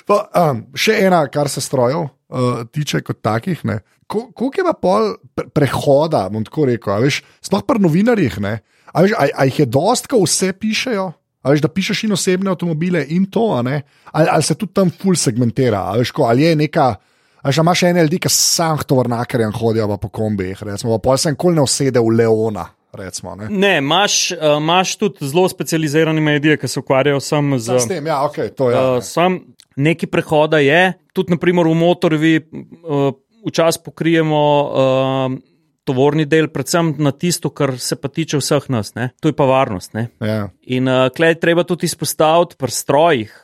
pa, um, še ena, kar se strojev uh, tiče, kot takih. ne. Ko- Koliko je pa pol pre prehoda, bom tako rekel, veš, sploh pri novinarjih, ne? a, veš, a, a jih je dost, ko vse pišejo. A veš, da pišeš in osebne avtomobile in to, ali, ali se tudi tam full segmentira, veš, ko, ali je neka. A že imaš ene ljudi, ki sam tovornakarjem hodijo po kombijih, recimo, pa pol se nikoli ne usede v Leona. Recimo, ne. Ne, imaš, uh, imaš tudi zelo specializirane medije, ki se ukvarjajo samo z. S tem, ja, ok, to je. Uh, sam neki prehoda je, tudi naprimer v motorju, uh, včasih pokrijemo uh, tovorni del, predvsem na tisto, kar se pa tiče vseh nas, ne? to je pa varnost. Ne? ja. In uh, klej treba tudi izpostaviti pri strojih.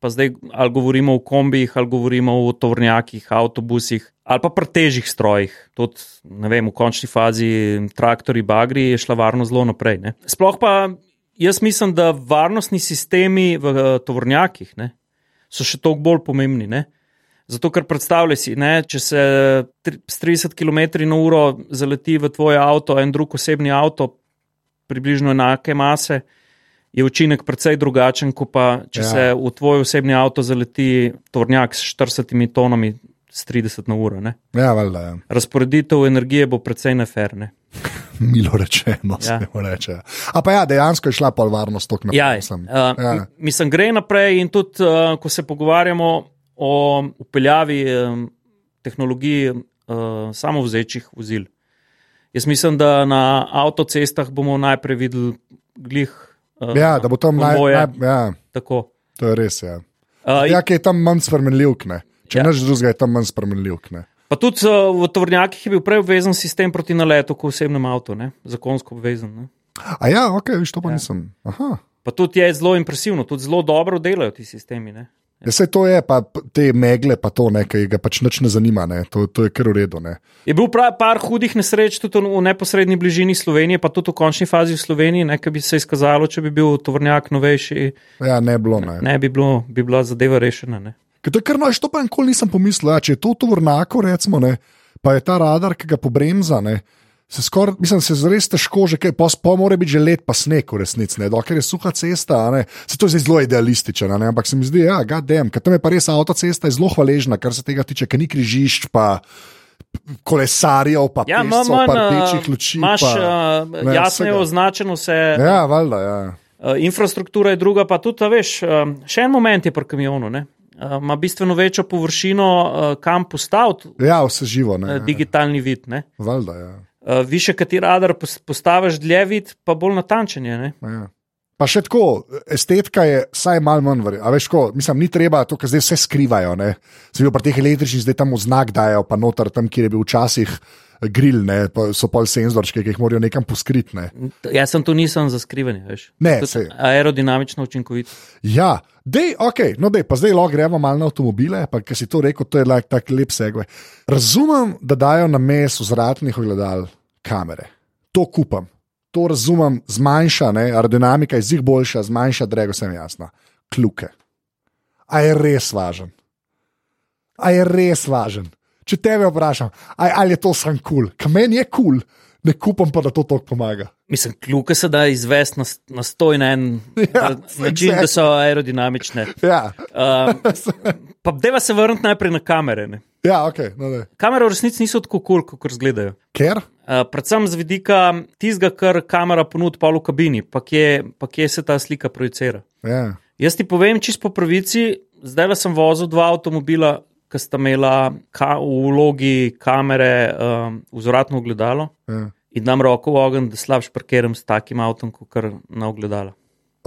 Pa zdaj, ali govorimo o kombijih, ali govorimo o tovornjakih, avtobusih, ali pa pri težjih strojih. Tudi, ne vem, v končni fazi traktori, bagri je šla varnost zelo naprej. Ne? Sploh pa jaz mislim, da varnostni sistemi v tovornjakih ne, so še toliko bolj pomembni. Ne? Zato, ker predstavljaj si, ne, če se s 30 km/h zaleti v tvoj avto, en drug osebni avto, približno enake mase, je učinek precej drugačen, kot pa če Ja. se v tvoj osebni avto zaleti tovornjak s 40 tonami s 30 na uro. Ne? ja, valjda. Ja. Razporeditev energije bo precej neferne. Milo rečeno, ja. Se mu reče. A pa ja, dejansko je šla pol varnost tok naprej. Ja, mislim. uh, Ja. ja. Mislim, gre naprej in tudi, uh, ko se pogovarjamo o upeljavi um, tehnologiji uh, samovzečih vozil. Jaz mislim, da na avtocestah bomo najprej videli glih. Uh, ja, da bo tam naj, konvoje. naj, ja, Tako. to je res. Ja, Uh, ja ki je tam manj spremenljivk, ne. Če ja. Nič drugega, je tam manj spremenljivk. Ne. Pa tudi uh, v tovrnjakih je bil prej obvezen sistem proti naletu, kot v osebnem avtu, ne? zakonsko obvezen. Ne? A ja, ok, viš, to pa ja. nisem. Aha. Pa tudi je zelo impresivno, tudi zelo dobro delajo ti sistemi. Ne? Ja, se to je, pa te megle, pa to nekaj, ga pač nič ne zanima, ne. To, to je kar v redu. Ne. Je bil prav par hudih nesreč tudi v neposrednji bližini Slovenije, pa tudi v končni fazi v Sloveniji, ne, ki bi se izkazalo, če bi bil tovrnjak novejši, Ja, ne bilo. Ne. ne bi, bilo, bi bila zadeva rešena. Ne. Ker to je kar noč, to pa nikoli nisem pomislil. Ja, če je to tovornako, recimo, ne, pa je ta radar, ki ga pobremza, ne, se skoraj, mislim, se res težko, že kaj, pa, mora biti že let, pa sneg v resnici, ne, dokler je suha cesta, a ne, se to je zelo idealistično, ne, ampak se mi zdi, ja, gadem, ker tam je pa res avtocesta, zelo hvaležna, kar se tega tiče, ker ni križišč, pa kolesarjev, pa Ja, pescev, manj, pa uh, rdečih luči. imaš pa, uh, jasno označeno vse. Ja, valjda, ja. Uh, infrastruktura je druga, pa tudi, a veš, um, še en moment je pri kamionu. ne. Uh, Ima bistveno večjo površino, uh, kam postaviti Ja, vse živo, ne. uh, digitalni vid. Ne. Valjda, ja. Uh, više, kateri radar pos- postaviš dlje vid, pa bolj natančen je. Ja. Pa še tako, estetika je vsaj malo manj verjetna. Veš, ko, mislim, ni treba to, kar zdaj vse skrivajo. ne. Se bil pri teh električnih, zdaj tam v znak dajo, pa noter tam, kjer je bil včasih grill, ne, pa so pol senzorčke, ki jih morajo nekam poskriti. Ne. Jaz sem tu nisem za skrivanje, veš. Ne, saj. Aerodinamično učinkovito. Ja, dej, ok, no dej, pa zdaj lahko gremo malo na avtomobile, pa ker si to rekel, to je like, tak lep segve. Razumem, da dajo na mes vzratnih ogledal kamere. To kupam. To razumem, zmanjša, ne, aerodinamika je zig boljša, zmanjša drego, vsem jasno. Kluke. A je res važen? A je res važen? Če tebe vprašam, ali, ali je to sam kul, cool. kamen je kul, cool, ne kupam pa, da to tako pomaga. Mislim, kljuke se da izvesti na, na stoj na en Ja, način, da so aerodinamične. Ja, Uh, pa deva se vrniti najprej na kamere. Ne. ja ok. No. Kamere v resnici niso tako kul, cool, kot izgledajo. Ker? Uh, predvsem z vidika tistega, kar kamera ponudi pa v kabini, pa kje, pa kje se ta slika projicira. Ja. Jaz ti povem čisto po pravici, zdaj le sem vozil dva avtomobila, ki sta imela ka v vlogi kamere um, vzvratno ogledalo Ja. in dam roko v ogen, da slabš parkiram s takim avtom, kot kar na ogledalo.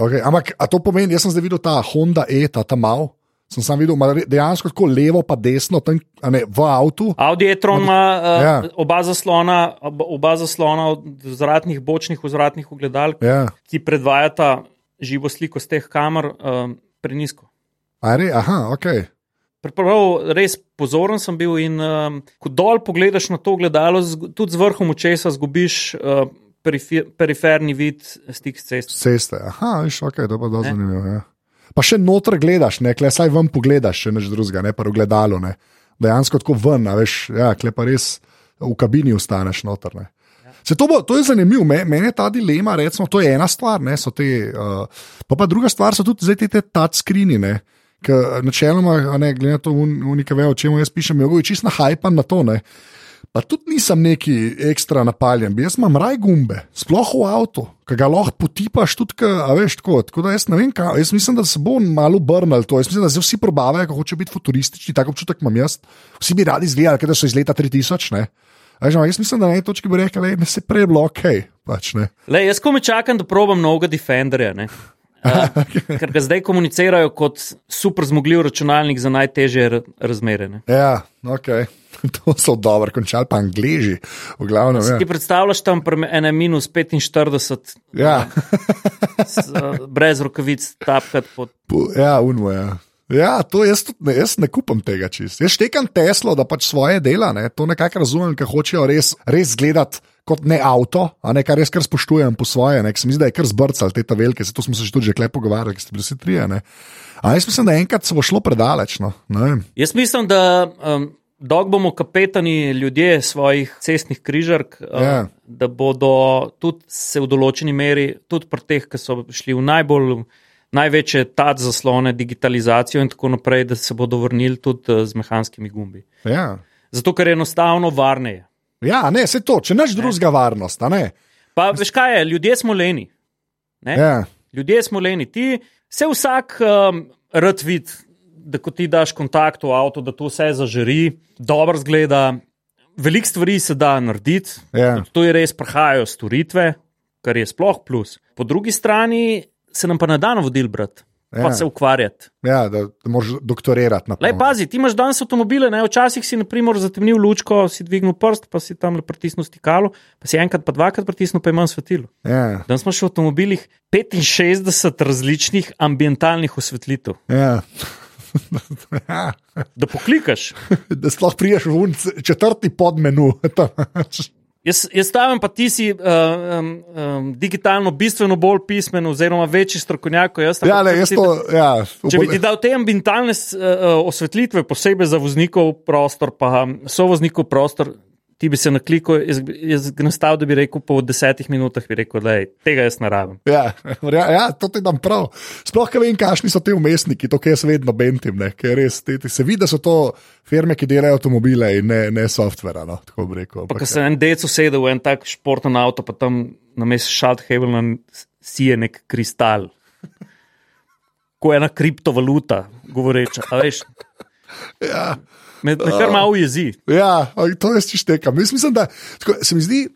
Okay, ampak to pomeni, jaz sem zdaj videl ta Honda E, ta tam mal. Sem sam videl, dejansko tako levo, pa desno, tam, ne, v avtu. Audi e-tron ima uh, Ja. oba, zaslona, oba- zaslona od vzvratnih, bočnih vzvratnih ogledal, Ja. ki predvajata živo sliko z teh kamer um, prenisko. A re, aha, ok. Prav, res pozoren sem bil in um, ko dol pogledaš na to gledalo, zg- tudi z vrhom očesa zgubiš uh, perife, periferni vid stik s cesto. Ceste. Aha, viš, ok, je Ne. zanimivo. Ja. Pa še noter gledaš, ne, kle, saj ven pogledaš, če neč drugega, ne pa v gledalo. Ne. Dejansko tako ven, a veš, ja, kle pa res v kabini ostaneš noter. Ne. Se to, bo, to je zanimivo, Me- meni je ta dilema, recimo, to je ena stvar, ne, so te, uh, pa, pa druga stvar so tudi te, touchscreeni, ne, ki načeloma, ne, glede na to, unike vejo, o čem jaz pišem, je čist nahajpan na to, ne. Pa tudi nisem neki ekstra napaljen, jaz imam raj gumbe, sploh v avtu, ki ga lahko potipaš tudi, ka, a veš, tako, tako da jaz ne vem, kaj, jaz mislim, da se bo malo obrnil to, jaz mislim, da zdaj vsi probavajo, kako hoče biti futuristični, tako občutek imam jaz, vsi bi radi izgledali, da so iz leta 3000, ne. Veš, jaz mislim, da na eni točki bi rekel, da se prej bilo ok. Pač, ne. Le, jaz ko me čakam, da probam novega Defenderja. ne. Uh, ker ga zdaj komunicirajo kot super zmogljiv računalnik za najtežje razmere. Ne. ja, ok. To so dobro končali, pa angliži, v glavnem. Ti Ja. predstavljaš tam ene minus 45, Ja. s, uh, brez rokavic, tapkati pod. Po- Ja, unmo je. Ja. Ja, to jaz, tudi ne, jaz ne kupam tega čist. Jaz štekam Teslo, da pač svoje dela, ne, to nekako razumem, ker hočejo res, res gledati kot ne avto, a ne kar res kar spoštujem po svoje, ne, ker se mi zdi, da je kar zbrcal te ta velike, se to smo se že tudi že klepo pogovarjali, ker ste bili vsi trije. Ne. A jaz mislim, da enkrat se bo šlo predaleč. No. Jaz mislim, da um, dok bomo kapetani ljudje svojih cestnih križark, um, Ja. da bodo tudi se v določeni meri, tudi pri teh, ki so šli v najbolj. Največje tad zaslone, digitalizacijo in tako naprej, da se bodo vrnili tudi eh, z mehanskimi gumbi. Ja. Zato, ker je enostavno varneje. ja, ne, se to, če naš drugega varnost, a ne. Pa veš kaj je, ljudje smo leni. Ne? Ja. Ljudje smo leni. Ti se vsak um, rad vidi, da ko ti daš kontakt v avto, da to vse zažari, dobro zgleda. Veliko stvari se da narediti, Ja. to je res, prihajajo storitve, kar je sploh plus. Po drugi strani se nam pa ne da navodil brati, Ja. pa se ukvarjati. Ja, da, da moraš doktorirati na Lej, pazi, ti imaš danes avtomobile, ne? včasih si, na primer, zatemnil lučko, si dvignil prst, pa si tam pritisnil stikalo, pa si enkrat, pa dvakrat pritisnil, pa imaš svetilo. Ja, Danes imaš v avtomobilih 65 različnih ambientalnih osvetlitev. ja. ja. Da poklikaš. da sploh priješ v četrti podmenu. Jaz, jaz stavim, pa ti si uh, um, um, digitalno bistveno bolj pismen, oziroma večji strokovnjak kot jaz. ja, ne, jaz to. Ja, Če bi ti dal te ambientalne uh, osvetlitve, posebej za voznikov prostor, pa so voznikov prostor, ti bi se jaz, bi- jaz ga nastavil, da bi rekel, po desetih minutah bi rekel, da tega jaz ne rabim. Ja, ja, ja, to ti dam prav. Sploh, ker vem, kakšni so ti umestniki, to, kar jaz vedno bentim. Ne, ker res, te, te, se vidi, da so to firme, ki delajo avtomobile in ne, ne softvera. No, tako bi rekel. Pa Ampak, ko se en dec usede v en tak športen avto, pa tam na mestu Šalthebelna sije nek kristal. Ko ena kriptovaluta, govoreča. a veš. ja, Me, me kar malo jezi. ja, to jaz češtekam. Jaz mislim, da tako, se mi zdi.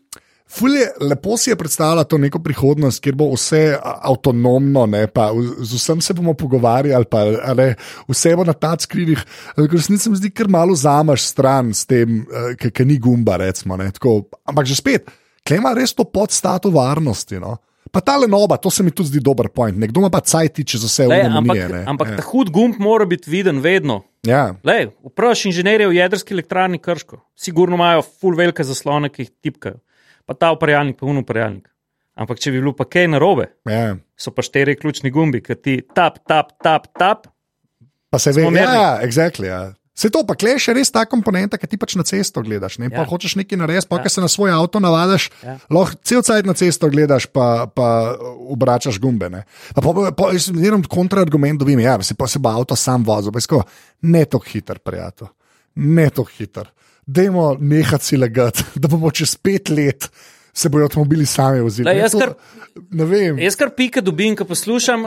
Fulje, lepo si je predstavljati to neko prihodnost, kjer bo vse avtonomno, ne, pa v- z vsem se bomo pogovarjali, pa a ne, vse bo na ta skrinih. Resnici se mi zdi, ker malo zamaš stran s tem, ki ni gumba. Recimo, ne, tako, ampak že spet, klema res to podstato varnosti. No. Pa ta lenoba, to se mi tudi zdi dober point. Nekdo ima pa cajti čez vse Lej, avtonomije. ampak ne. ampak ja. ta hud gumb mora biti viden vedno. Ja. Lej, vprašaj inženirje v jedrski elektrarni Krško. Sigurno imajo full velike zaslone, ki jih tipkajo. Pa ta uparjalnik, pa unuparjalnik. Ampak če bi bilo pa kaj narobe, Ja. so pa štiri ključni gumbi, ki ti tap, tap, tap, tap. Pa se ve, Smo mirni. ja, exactly, ja. Se to pa kleš, je res ta komponenta, ki ti pač na cesto gledaš. Ne? Pa Ja. hočeš nekaj narediti, pa Ja. se na svoj avto navadiš, Ja. lahko cel cajt na cesto gledaš, pa, pa obračaš gumbe. Ne? Pa, pa, pa, jaz zmerno kontraargument dobim, ja, se pa se bo avto sam vozil, pa sko, ne tako hiter, prijatelj, ne tako hiter. Dajmo nehati si lagati, da bomo čez pet let se bojo avtomobili sami vozili. Jaz kar-. Jaz kar pika dobim, ko poslušam,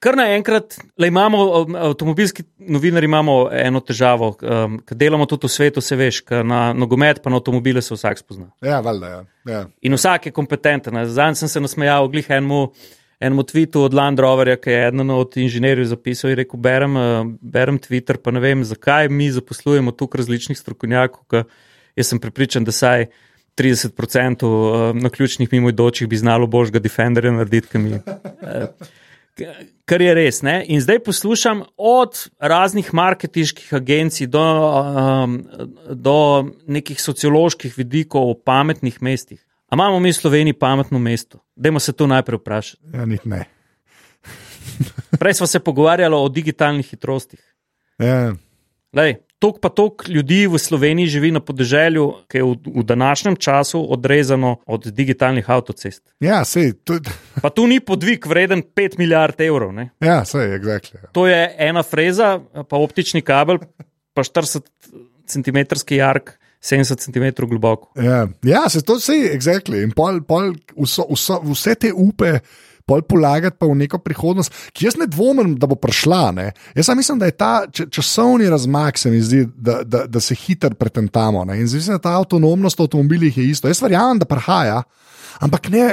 kar naenkrat, le imamo, avtomobilski novinari imamo eno težavo, um, ker delamo tudi v svetu, se veš, na nogomet pa na avtomobile se vsak spozna. Ja, valjda, ja. ja. In vsak je kompetenten. Zdaj sem se nasmejal, glih enemu, enemu tvitu od Land Roverja, ki je eden od inženirjev zapisal in rekel: berem, berem Twitter, pa ne vem, zakaj mi zaposlujemo tukaj različnih strokovnjakov, jaz sem prepričan, da saj 30% eh, na ključnih mimoidočih bi znalo božjega Defenderja narediti, ki mi. eh, Kar je res. Ne? In zdaj poslušam od raznih marketinških agencij do, um, do nekih socioloških vidikov o pametnih mestih. A imamo mi v Sloveniji pametno mesto? Dajmo se to najprej vprašati. ja niti ne. Prej smo se pogovarjali o digitalnih hitrostih. Ja. Lej, tok pa tok ljudi v Sloveniji živi na podeželju, ki je v, v današnjem času odrezano od digitalnih avtocest. Ja, sej, to, Pa tu ni podvig vreden 5 milijard evrov. Ne? ja, sej, exactly. ja. To je ena freza, pa optični kabel, pa 40 cm jark, 70 cm globoko. Ja, ja se to vse je, exactly. In pol, pol vso, vso, vse te upe. Pol polagati pa v neko prihodnost, ki jaz ne dvomim, da bo prišla. Ne? Jaz samo mislim, da je ta časovni razmak, se mi zdi, da, da, da se hitro pretentamo. Ne? In mislim, da ta avtonomnost v avtomobilih je isto. Jaz verjamem, da prihaja, ampak ne,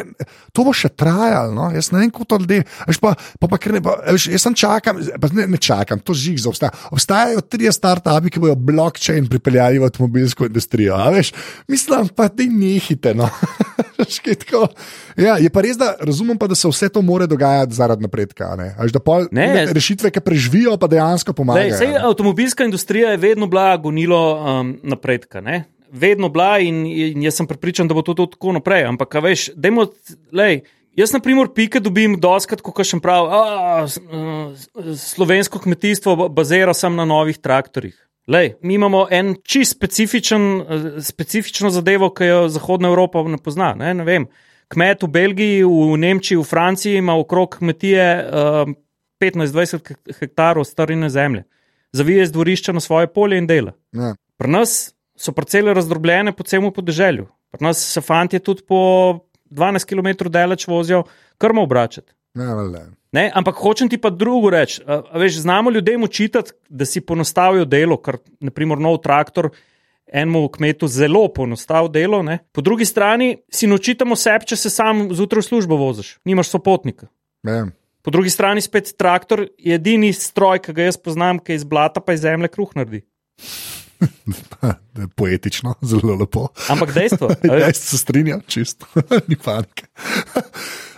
to bo še trajalo. No? Jaz ne vem, kako to ljudje. Pa, pa, pa, ne, pa, veš, jaz sem čakam, pa ne, ne čakam, to žig za obstaja. Obstajajo tri start-upi, ki bodo blockchain pripeljali v avtomobilsko industrijo. mislim, pa ti nehite. No? Tako. ja, je pa res, da razumem, pa, da se vse to more dogajati zaradi napredka. Ne? A Veš, da pol, Ne. ne, rešitve, ki preživijo, pa dejansko pomagajo. sej, ne. avtomobilska industrija je vedno bila gonilo um, napredka. Ne? Vedno bila in, in jaz sem prepričan, da bo to tudi tako naprej. Ampak, veš, dajmo, lej, jaz, na primer, pike dobim doskrat, ko še prav, a, s- slovensko kmetijstvo ba- bazira samo na novih traktorjih. Lej, mi imamo en čist specifičen, eh, specifično zadevo, ki jo Zahodna Evropa ne pozna. Ne, ne vem. Kmet v Belgiji, v Nemčiji, v Franciji ima okrog kmetije uh, 15-20 hek- hektarov starine zemlje. Zavije z dvorišča na svoje polje in dela. Ja. Pri nas so parcele razdrobljene po celem podeželju. Pri nas se fanti tudi po 12 km daleč vozijo krmo obračati. Ja, valjda. Ne, ampak hočem ti pa drugo reči. a- a Veš, znamo ljudem učitati, da si ponostavijo delo, ker naprimer nov traktor enemu kmetu zelo ponostavi delo. Ne. Po drugi strani si naučitamo sebi, če se sam zjutraj v službo voziš, nimaš sopotnika. Ja. Po drugi strani spet traktor je edini stroj, ki ga jaz poznam, ki iz blata pa iz zemlje kruh naredi. Poetično, zelo lepo. Ampak dejstvo, a veš, se strinjam, čisto, ni panike.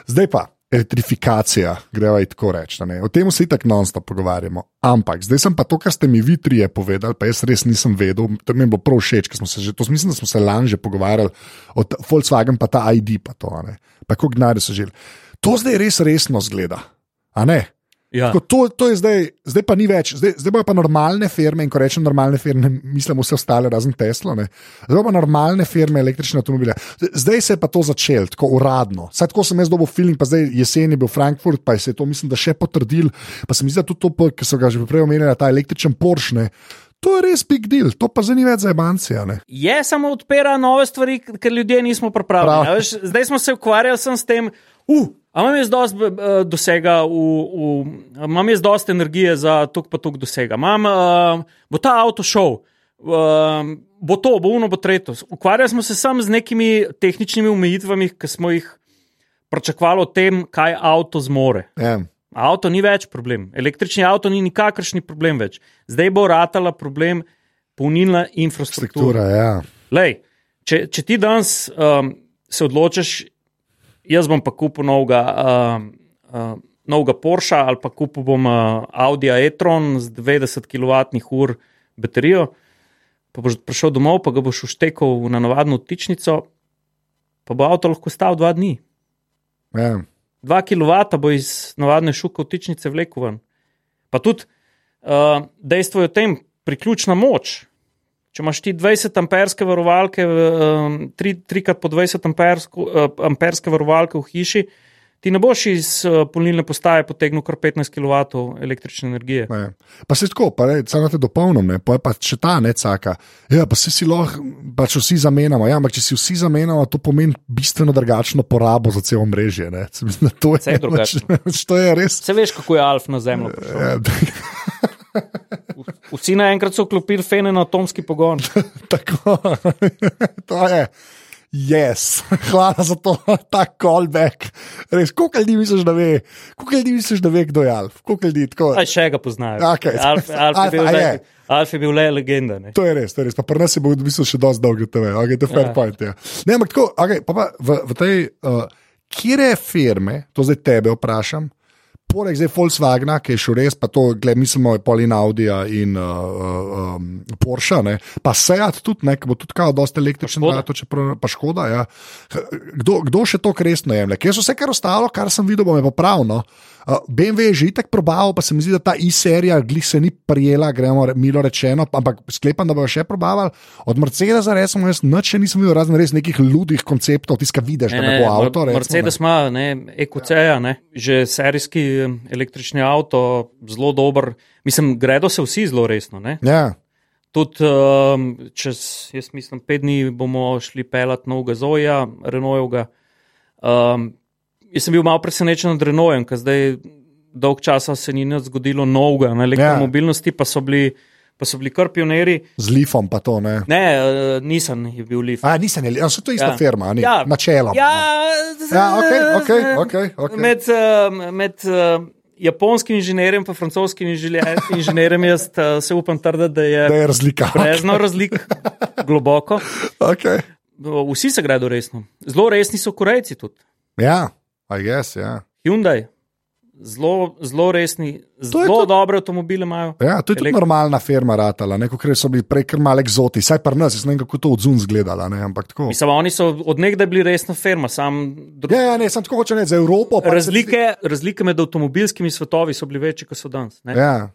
Zdaj pa. Elektrifikacija, greva in tako reči. ne. O tem se tako non-stop pogovarjamo. Ampak zdaj sem pa to, kar ste mi vi trije povedali, pa jaz res nisem vedel. To mi je bilo prav všeč, ker smo se že, to mislim, da smo se lani že pogovarjali o ta- Volkswagen, pa ta ID, pa to, ne. pa kako gnare so želeli. To zdaj res resno zgleda, a ne? Ja. Tako, to, to je zdaj, zdaj pa ni več, zdaj, zdaj bojo pa normalne firme. In ko rečem normalne firme, mislim vse ostale, razen Tesla. Ne? Zdaj pa normalne firme električne avtomobile. Zdaj- se je pa to začelo, tako uradno. Saj tako sem jaz dobil feeling, pa zdaj jesen je bil Frankfurt, pa se je to, mislim, da še potrdil. Pa se mi zdi, da tudi to, ki so ga že prej omenjali, ta električen Porsche. Ne? To je res big deal, to pa ni več za ebancija. Ne? Je samo odpira nove stvari, ker ljudje nismo pripravljeni. Prav. zdaj smo se ukvarjali s tem, uh, imam jaz dosti uh, dosega, v, v, imam jaz dosti energije za tok pa tok dosega. Imam, uh, bo ta avto šel. Uh, bo to, bo uno, bo tretjo. Ukvarjali smo se samo z nekimi tehničnimi omejitvami, ki smo jih pričakovali o tem, kaj avto zmore. Ja. Avto ni več problem, električni avto ni nikakršni problem več. Zdaj bo ratala problem polnilna infrastruktura. Struktura, ja. Lej, če, če ti danes um, se odločiš, jaz bom pa kupil novega, um, uh, novega Porsche ali pa kupil bom uh, Audi e-tron z 90 kWh baterijo, pa boš prišel domov, pa ga boš uštekal na navadno vtičnico, pa bo avto lahko stal dva dni. ja. 2 kW bo iz navadne šuke vtičnice vlekel ven. Pa tudi uh, dejstvo je v tem, priključna moč. Če imaš ti 20 amperske varovalke, um, 3 krat po 20 ampersko, uh, amperske varovalke v hiši, ti ne boš iz uh, polnilne postaje potegnil kar 15 kW električne energije. Ne. Pa se tako, pa samo te dopolnim, ne, pa je pa če ta ne caka. Ja, pa se si lahko, pa če vsi zamenjamo. Ja, ampak če si vsi zamenjamo, to pomeni bistveno drugačno porabo za celo mrežje. Ne. Se mislim, to je drugačno. To je res. Se veš, kako je Alf na Zemljo. prišel? Ja, Vsi naenkrat so vklopili fene na atomski pogon. tako, to je. Yes. Hvala za to, ta callback. Res, koliko ljudi misliš, da ve, koliko ljudi misliš, da ve, kdo je Alf? Koliko ljudi tako? Aj še ga poznajo. Okej. Alf, Alf, Alf, je bil a le? Alf je bil le legenda. Ne? To je res, to je res. Pa pri nas je bil v bistvu še dosti dolg TV, okay, to je fair Ja. point. Ja. Ne, ampak tako, okay, pa pa v, v tej, uh, kire firme, to zdaj tebe vprašam, poleg zdaj Volkswagna, ki je šel res, pa to, gled, mislimo, je Polin Audija in uh, uh, um, Porsche, ne, pa Seat tudi, ne, ki bo tudi kao dosti električen, Pa Škoda. čeprav, pa škoda. Ja. Kdo, kdo še to resno jemlje? Ker so vse, kar ostalo, kar sem videl, bo me popravno. Uh, BMW je že itek probal, pa se mi zdi, da ta i-serija glih se ni prijela, gremo re- milo rečeno, ampak sklepam, da bojo še probavali. Od Mercedesa, recimo, jaz nič še nisem videl, razen res nekih ludih konceptov, tiska vidiš, da ne bo avto. recimo, Mercedes ima ne, EQC-ja, ne, že serijski em, električni avto, zelo dober. Mislim, gredo se vsi zelo resno. Ne. Ne. Ja, Tudi um, čez, jaz mislim, pet dni bomo šli pelat novega Zoja, Renaultovega. Um, jaz sem bil malo presenečen nad Renaultom, ker zdaj dolg časa se ni nič zgodilo novega na elektromobilnosti, pa so bili. Pa so bili kar pionirji. z lifom pa to. Ne. Ne, uh, nisem je bil lift. A, nisem, ja, so to ista Ja. ja. firma, ni, Ja. ja. načeloma. Ja, Ja, okej, okej, okej, okej. Med, uh, med uh, japonskim inženirjem in francoskim inženir- inženirjem jaz se upam trditi, da je Da je razlika. brezno razlik, globoko. Okay. Vsi se gredo resno. Zelo resni so Korejci tudi. Ja, I guess, ja. Hyundai, zelo, zelo resni, zelo tudi- dobre avtomobile imajo. Ja, to je tudi Elek- normalna firma, ratala, ne, kot so bili prej kar malo egzoti, saj pa nas, ne vem, kako to odzun zgledala, ne. Mislim, oni so odnegdaj bili resna firma, sam dru- Ja, ja, ne, sem tako hoče reči za Evropo. pa se- razlike, razlike med avtomobilskimi svetovi so bile večje, kot so danes. ne. Ja.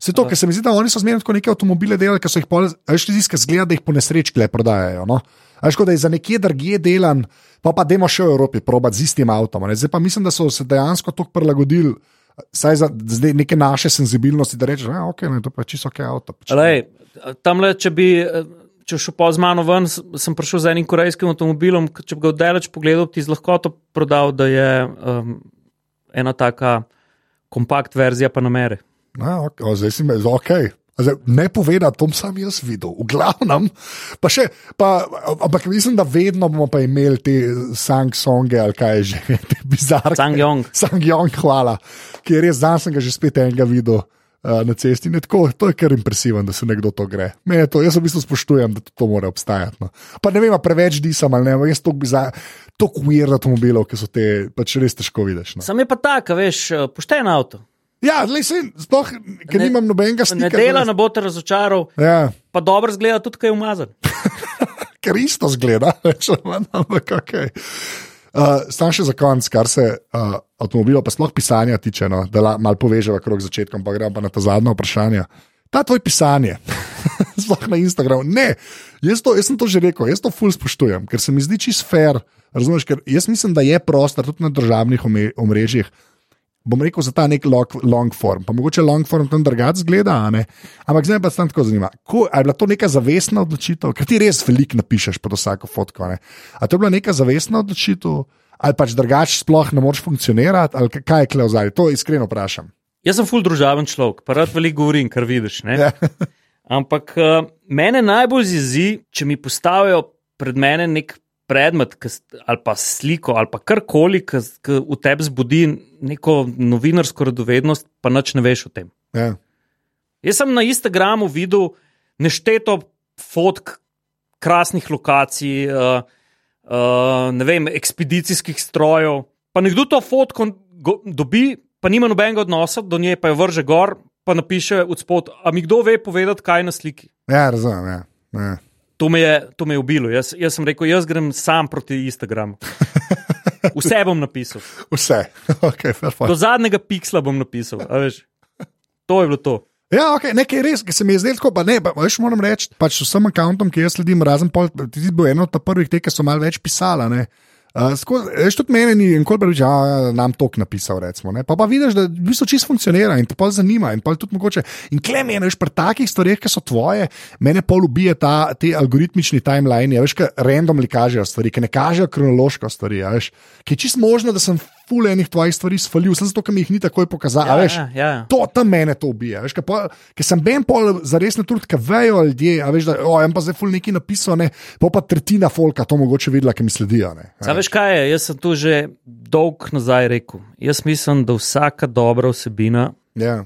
Se to, ker se mi zdi, da oni so zmerno neke avtomobile delali, ki so jih veš, ti zdi, zgleda, da jih po nesreči le prodajajo. No? A Veš, kot da je za nekje drugje delan, pa pa demo še v Evropi probat z istim avtom. Ne? Zdaj pa mislim, da so se dejansko tako prilagodili. Saj za zdaj neke naše senzibilnosti, da rečeš, da okay, ne, to pa je čisto ok avto. pač ne." Lej, tamle, če bi. Če šel pa z mano ven, sem prišel z enim korejskim avtomobilom. Če bi ga oddaleč pogledal, ti z lahkoto prodal, da je um, ena taka kompakt verzija Panamere. Ja, ok, o, zdaj si me, ok. Zdaj, ne povedati, to sem jaz videl, v glavnem. Pa še, pa, ampak mislim, da vedno bomo pa imeli te Samsunge ali kaj že, te bizarne. Sangyong. Sangyong, hvala, ki je res, danes sem ga že spet enega videl. Uh, na cesti je tako, to je kar impresivno, da se nekdo to gre. Me je To, jaz v bistvu spoštujem, da to mora obstajati. No. Pa ne vem, a preveč disam ali ne, jaz to bizar, to kuir avtomobilov, ki so te, pač res težko vidiš. No. Sam je pa tak, veš, eh, pošten avto. Ja, le se, sploh, ker Ne- nimam nobenega stika. Ne dela, ne bo te razočaral, Ja, pa dobro zgleda tudi, kaj je umazan. ker isto zgleda, manj, ampak ok. Uh, Stam še za konec, kar se uh, avtomobilov, pa sploh pisanja tiče, no, da malo povežemo krok začetkom, pa gremo pa na ta zadnja vprašanja. Ta tvoj pisanje, sploh na Instagramu. Ne, jaz, to, jaz sem to že rekel, jaz to ful spoštujem, ker se mi zdi čist fair. Razumeš, ker jaz mislim, da je prostor tudi na državnih omrežjih. Bom rekel za ta nek long, long form, pa mogoče long form tam drugače zgleda, ampak zdaj pa tam tako zanima. Ko, je bila to neka zavestna odločitev, ker ti res veliko napišeš pod vsako fotko. a Ne? A to je bila neka zavestna odločitev, ali pač drugače sploh ne moreš funkcionirati, ali ka- kaj je kle v zadnji? To iskreno vprašam. Jaz sem ful družaben človek, pa rad veliko govorim, kar vidiš. ne. Ja. Ampak uh, mene najbolj zizi, če mi postavijo pred mene nek predmet, ali pa sliko, ali pa karkoli, ki v tebi zbudi neko novinarsko radovednost, pa nič ne veš o tem. Ja. Jaz sem na Instagramu videl nešteto fotk krasnih lokacij, uh, uh, ne vem, ekspedicijskih strojev. Pa nekdo to fotko go, dobi, pa nima nobenega odnosa do nje, pa jo vrže gor, pa napiše od spod. A mi kdo ve povedati, kaj je na sliki? Ja, razumem. Ja. Ja. To me je, to me je ubilo. Jaz, jaz sem rekel, jaz grem sam proti Instagramu. Vse bom napisal. Vse, okay, Do zadnjega piksla bom napisal. To je bilo to. Ja, okay, nekaj res, ki se mi je zdelo tako, pa ne, pa, veš, moram reči, pač vsem akontom, ki jaz sledim, razen pol, ti si bil eno od prvih teh, ki so malo več pisala. Ne. Uh, Veš, tudi meni ni nikoli reči, da nam to napisal. Recimo, pa, pa vidiš, da v bistvu čisto funkcionira in te pa zanima. In, in klem je, veš, pri takih stvareh, ki so tvoje, mene pol ubije ta, algoritmični timeline, veš, ki randomly kažejo stvari, ki ne kažejo kronološko stvari. Veš, ki je čisto možno, da sem ful enih tvojih stvari svalil, samo zato, ker mi jih ni takoj pokazal. Ja, veš, ja, ja. To tam mene to ubija. Ker sem ben pol za res na trud, ker vejo ljudje, a veš, da o, en pa zdaj ful neki napisal, ne, pa pa tretjina folka to mogoče videla, ki mi sledijo. Veš kaj je, jaz sem to že dolg nazaj rekel. Jaz mislim, da vsaka dobra vsebina ja.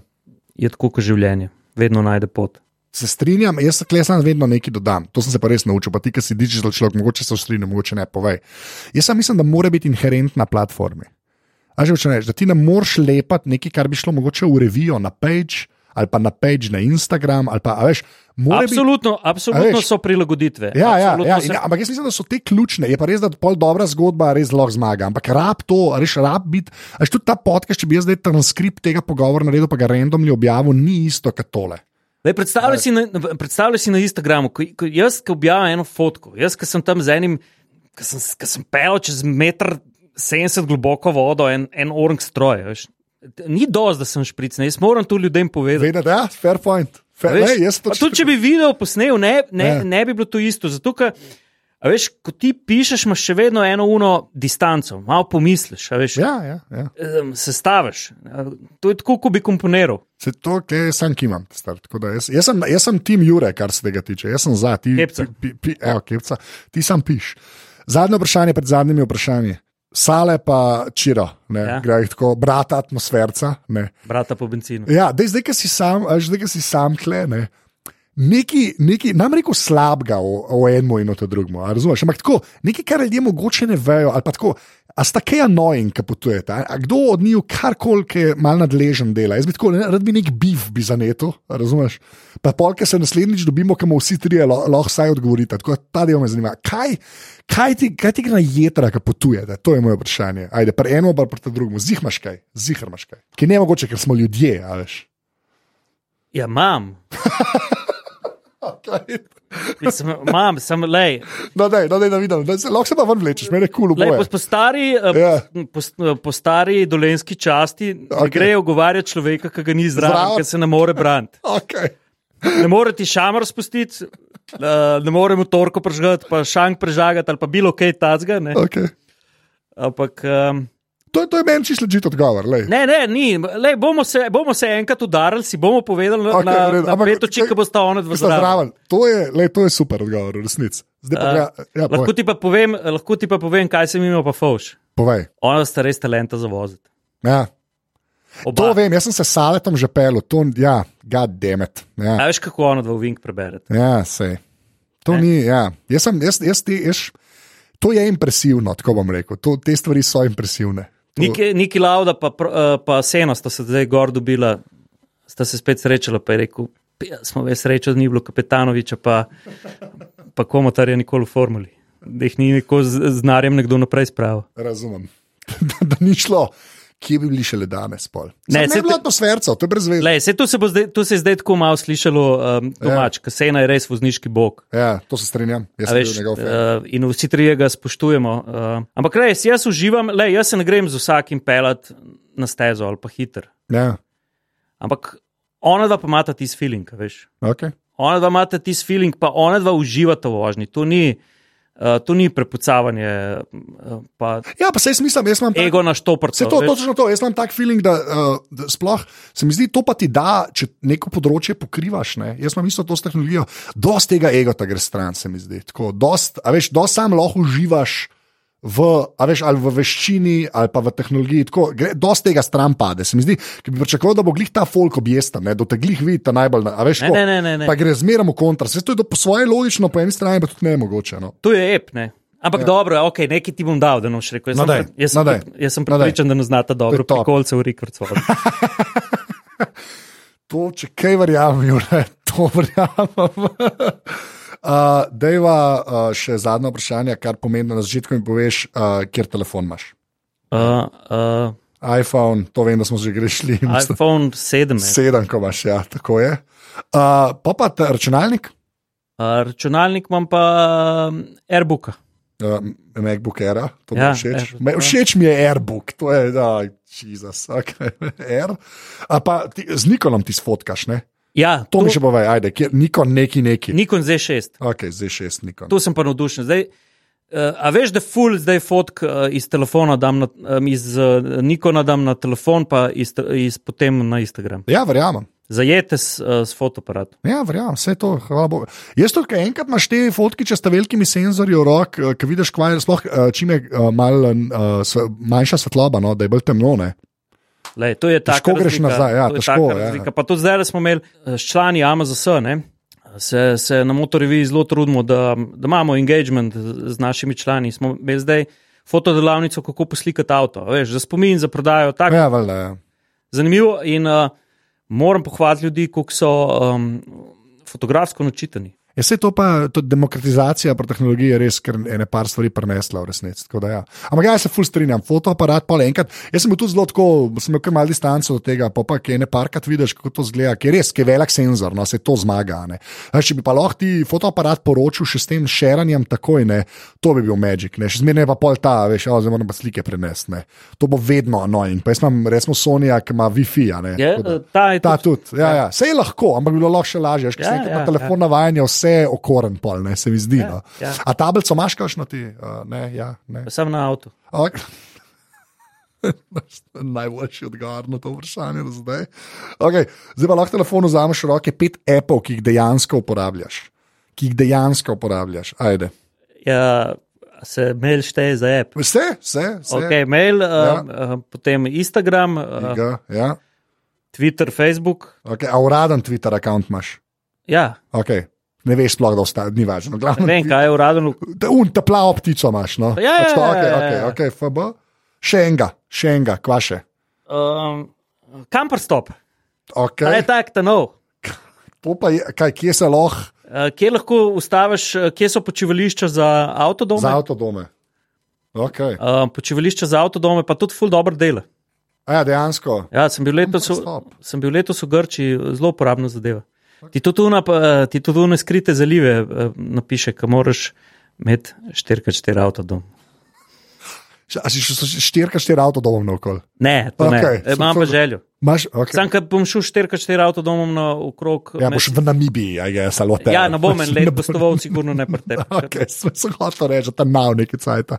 je tako kot življenje, vedno najde pot. Se strinjam, jaz se klesam vedno nekaj dodam. To sem se pa res naučil, pa ti, ki si digital človek, mogoče se strinjam, mogoče ne, povej. Jaz mislim, da mora biti inherent na platformi. A že rečeš, da ti ne moreš lepati nekaj, kar bi šlo mogoče v revijo na page ali pa na page na Instagram. Pa, veš, absolutno, biti, absolutno veš, so prilagoditve. Ja, ja, ja, se... ja, ampak jaz mislim, da so te ključne. Je pa res, da pol dobra zgodba res lahko zmaga. Ampak rab to, res rab biti. Až tudi ta podcast, če bi jaz zdaj transkript tega pogovora naredil, pa ga randomni objavil, ni isto kot tole. Lej, predstavljaj, si na, predstavljaj si na Instagramu, ko, ko jaz ko objavim eno fotko, jaz ki sem tam z enim, ki sem, sem pel čez meter 70 globoko vodo, en, en orang stroj. Veš. Ni dosti, da sem špricen, jaz moram to ljudem povedati. Vedeti, da ja, fair point. Fair, veš, ne, tudi če bi video posnel, ne, ne, ne. ne bi bilo to isto. Zato, ker, veš, ko ti pišeš, imaš še vedno eno uno distanco, malo pomisliš. Veš, ja, ja, ja. Se staviš. To je tako, kot bi komponiral. Se to, kaj jaz sam kimam. Jaz, jaz, sem, jaz sem tim Jure, kar se tega tiče. Jaz sem za ti. Kepca. Pi, pi, evo, kepca. Ti sam piš. Zadnje vprašanje pred zadnjimi vprašanji. Sale pa čiro, ja. gre tako, brata atmosferca. Ne. Brata po benzinu. Ja, dej, zdaj, ki si sam, zdaj, ki si sam tle. Ne. Neki, neki, nam reko slabega o, o enem in o drugem, razumeš? Ampak tako, nekaj, kar ljudje mogoče ne vejo, ali pa tako, a sta kaj annoying, ki potujete, a kdo od njih karkoli, ki je mal nadležen dela. Jaz bi tako, ne, rad bi nek biv bi za neto, razumeš? Pa polk se naslednjič dobimo, kamo vsi trije lahko vsaj odgovorite. Tako ta del me zanima. Kaj, kaj ti, kaj ti gre na jedra, ki potujete? To je moje vprašanje. Ajde, pri enem, pa pri drugem, zihmaš kaj, zihmaš kaj. Ki ne mogoče, ker smo ljudje, a veš. Ja, imam. Imam, sem le. No, daj, no, daj, da vidim, lahko se pa ven vlečeš, meni je kul. Cool po, stari, yeah. Ja. po, po stari dolenski časti okay. grejo govarjati človeka, ki ga ni zdrav, ker se ne more braniti. Okay. Ne more ti šamar spustiti, ne more motorko prežgati, pa šank prežagati ali pa bilo kaj tacga. Okay. Ampak. Um, To, to je meni čisto ležite odgovor. Lej. Ne, ne, ni. Lej, bomo, se, bomo se enkrat udarili, si bomo povedali, okay, na, na pet oči, ki bo sta ona dva zraven. To, to je super odgovor, resnic. Uh, ja, lahko, ti povem, lahko ti pa povem, kaj se mi ima pa foš. Povej. Ona sta res talenta za voziti. Ja. Oba. To vem, jaz sem se saletom že pel, to je, ja, god demet. Ja. A veš, kako ona dva vink preberete? Ja, sej. To ne? ni, ja. Jaz sem, jaz, jaz, jaz, jaz, to je impresivno, tako bom rekel. To, te stvari so impresivne. Niki, Lauda, pa, eh, pa Sena sta se zdaj gor dobila, sta se spet srečala, pa je rekel, smo več srečali, da ni bilo Kapetanoviča, pa, pa komotarja nikoli v formuli, da jih ni neko z znarjem nekdo naprej spravil. Razumem, da, da ni šlo kje bi bili še le danes. Ne, se je bilo atmosferco, to je brez veze. Se, tu, se zdaj, tu se je zdaj tako malo slišalo, um, domač, ja. kasena je res vozniški bog. Ja, to se strinjam. Veš, uh, in vsi trije ga spoštujemo. Uh, ampak res, jaz uživam, le, jaz se ne grem z vsakim pelat na stezo ali pa hiter. Ja. Ampak ona dva pa imata tisti feeling, veš. Okay. Ona dva imata tisti feeling, pa ona dva uživata v vožnji. To ni. Uh, to ni prepucavanje. Uh, pa ja, pa se jaz mislim, jaz imam. Ego na štoprc. Se to, točno to. Jaz imam tak feeling, da, uh, da sploh se mi zdi, to pa ti da, če neko področje pokrivaš. Ne? Jaz imam isto to s tehnologijo. Dost tega ego ta gre stran, se mi zdi. Tako, dost, a veš, dost sam lahko uživaš v, veš, ali v veščini ali pa v tehnologiji. Tako, gre, dosti tega stran pade. Se mi zdi, ki bi pričakoval, da bo glih ta folk objesta, da te glih vidi ta najbolj. Veš, ne, ne, ne, ne. Pa gre zmeraj v kontra. Se to je po svoje logično, po eni strani pa tudi ne mogoče. No. To je ep, ne. Ampak ja. dobro, ok, nekaj ti bom dal, da noš rekel. Jaz no, sem, jaz sem, no, jaz sem pripričan, no, da ne znata dobro, pa kolce v rekord. to, če kaj verjamem, to verjamem. Uh, Dejva uh, še zadnje vprašanje, kar pomeni, da na začetku mi poveš, uh, kjer telefon imaš. Uh, uh, iPhone, to vem, da smo že grešili. iPhone 7. je. 7, ko imaš, ja, tako je. Uh, pa pa ta računalnik, Uh, računalnik imam pa um, Airbook. uh, MacBook Air, to Ja, všeč. Airbook, Me, ja. všeč mi je Airbook, to je, da, Jezus, okay. Air. A pa ti, z Nikonom ti sfotkaš, ne? Ja, To, to mi še povej, ajde, kjer, Nikon neki neki. Nikon Z6. Ok, zdaj šest Nikon. Tu sem pa navdušen. Zdaj, uh, a veš, da ful zdaj fotk uh, iz telefona, dam na, um, iz uh, Nikona dam na telefon, pa iz, iz, potem na Instagram. Ja, verjamem. Zajete s, uh, s fotoaparatom. Ja, verjamem, vse to, hvala Bogu. Jaz tudi, kaj enkrat imaš te fotke, če sta velikimi senzorji v rok, ki vidiš, kvaj, sploh, čim je uh, mal, uh, manjša svetloba, no, da je bolj temno. Ne? Lej, to je Težko taka greš nazaj, ja, to je težko, ja. razlika. Pa tudi zdaj, da smo imeli eh, s člani AMZS, ne, se, se na motorjevi zelo trudimo, da, da imamo engagement z našimi člani. Smo imeli zdaj fotodelavnico, kako poslikati avto, veš, za spomin, za prodajo. Tak, Ja, valjda, ja. Zanimivo in uh, moram pohvaliti ljudi, koliko so um, fotografsko načitani. Je vse to pa, tudi demokratizacija pri tehnologiji je res, ker ene par stvari prenesla v resnici. Ja. Ampak jaz se ful strinjam, fotoaparat pa le enkrat. Jaz sem bil tudi zelo tako, sem imel kar malo distanco od tega, pa pa ki ene parkrat vidiš, kako to zgleda, ki je res, ki je velik senzor, no se to zmaga. a ne. Veš, če bi pa lahko ti fotoaparat poročil še s tem šeranjem takoj, ne, to bi bil magic, ne, še zmeraj pa pol ta, veš, ja, zdaj moram pa slike prenesti, ne. To bo vedno annoying. Pa jaz imam, recimo, Sonja, ki ima Wi-Fi, a. Je, uh, ta je Ta tudi, tudi, ja, ja. Vse je lahko, ampak bilo lahko še lažje. Veš, Ja, ja, ja, ja, telefon ja. navajanja, vse je okoren, pol, ne, se mi zdi. Ja, no. ja. A tablico imaš, kakšno ti? Uh, ne, ja, ne. Sam na avtu. Ok. Najboljši odgovor na to vprašanje do zdaj. Okay. Zdaj pa lahko telefon vzameš v roke pet appov, ki jih dejansko uporabljaš. Ki jih dejansko uporabljaš. Ajde. Ja, se mail šteje za app. Vse, vse, vse. Okay, mail, uh, Ja. uh, potem Instagram, uh, Ga, ja. Twitter, Facebook. okay. A uraden Twitter račun imaš? Ja, Okay. Ne veš, sploh da ostane, ni važno. ne Glavno, vem, kaj je uradno. Ta, un, ta plavo ptico imaš. No? Ja, ja, Pač to, ja, okay, ja, okay, ja. okay, FB. Še enega, še enega, kvaše. Um, Kamper stop, Okay. kaj je tak, ta nov. To pa je, kaj, kje se lahko Uh, kje lahko ustaviš, uh, kje so počivališča za avtodome? za avtodome? Okay. Uh, počivališča za avtodome pa tudi ful dobro dela. A ja, dejansko. Ja, sem bil letos, sem bil letos v Grčiji, zelo uporabna zadeva. Ti tudi una, pa, ti tudi une skrite zalive eh, napiše, ki moraš imeti 4x4 avtodom. A si še štirka štiri avtodomov naokol? Ne, to okay, ne. E, Imam pa željo. Imaš, okay. Sam, ker bom šel 4x4 avtodomom na okrog. Ja, boš v Namibiji, a je samo te. ja, ne bom en let gostoval, sigurno ne prtep. Okay, sem se hotel reči, da ta nav neki cajt.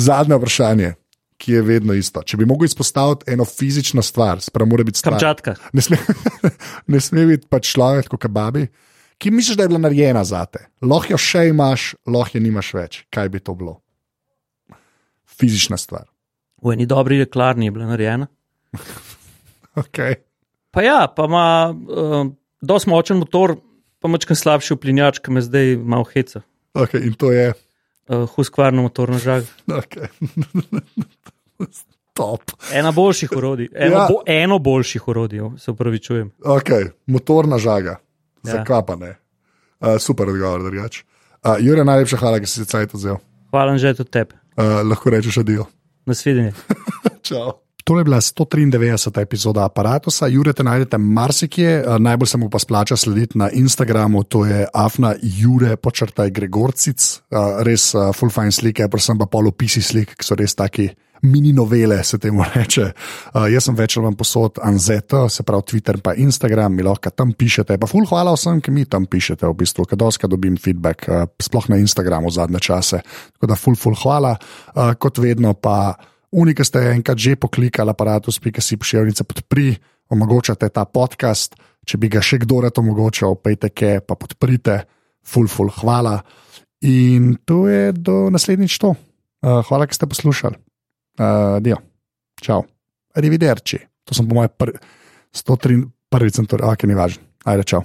Zadnje vprašanje, ki je vedno isto. Če bi mogel izpostaviti eno fizično stvar, sprav mora biti stvar. Kamčatka. Ne sme, ne sme biti pač človek kot kababi, ki misliš, da je bila narejena za te. Lahko jo še imaš, lahko jo nimaš več. Kaj bi to bilo? Fizična stvar. V eni dobri reklarni je bila narejena. Okay. Pa ja, pa ima uh, dosti močen motor, pa mačkam slabši uplinjač, ki me zdaj malo heca. Okay, in to je. Uh, Huskvarno motorno žag. Okay. Top. Ena boljših orodij, eno, Ja. bo, eno boljših orodij, se upravičujem. Okay. Motorna žaga, Ja. zakaj pa ne? Uh, super odgovor, drugač. Uh, Jure, najlepša hvala, da si se cajt vzel. Hvala že tudi tebi. Uh, lahko rečeš adijo. Nasvidenje. Čau. To je bila 193. epizoda aparata. Jure te najdete marsikje, najbolj se mu pa splača slediti na Instagramu, to je afna Jure, počrtaj Gregorcic, res full fine slike, predvsem pa polopisi slik, ki so res taki. Mini novele se temu reče. Uh, jaz sem večer vam posod Anzeta, se pravi Twitter in Instagram, mi lahko tam pišete. Pa ful hvala vsem, ki mi tam pišete, v bistvu, ker doska dobim feedback, uh, sploh na Instagramu zadnje čase. Tako da ful, ful hvala. Uh, kot vedno pa Unika ste enkrat že poklikali, aparatus.si pošiljnice podpri, omogočate ta podcast. Če bi ga še kdo rad omogočal, pejte, pa podprite, ful, ful, hvala. In to je do naslednjič to. Uh, hvala, ker ste poslušali. Uh, Dio, čau, arrivederci. To sem po mojem prvi, 103, prvi centur, ok, ni važno. Ajde, čau.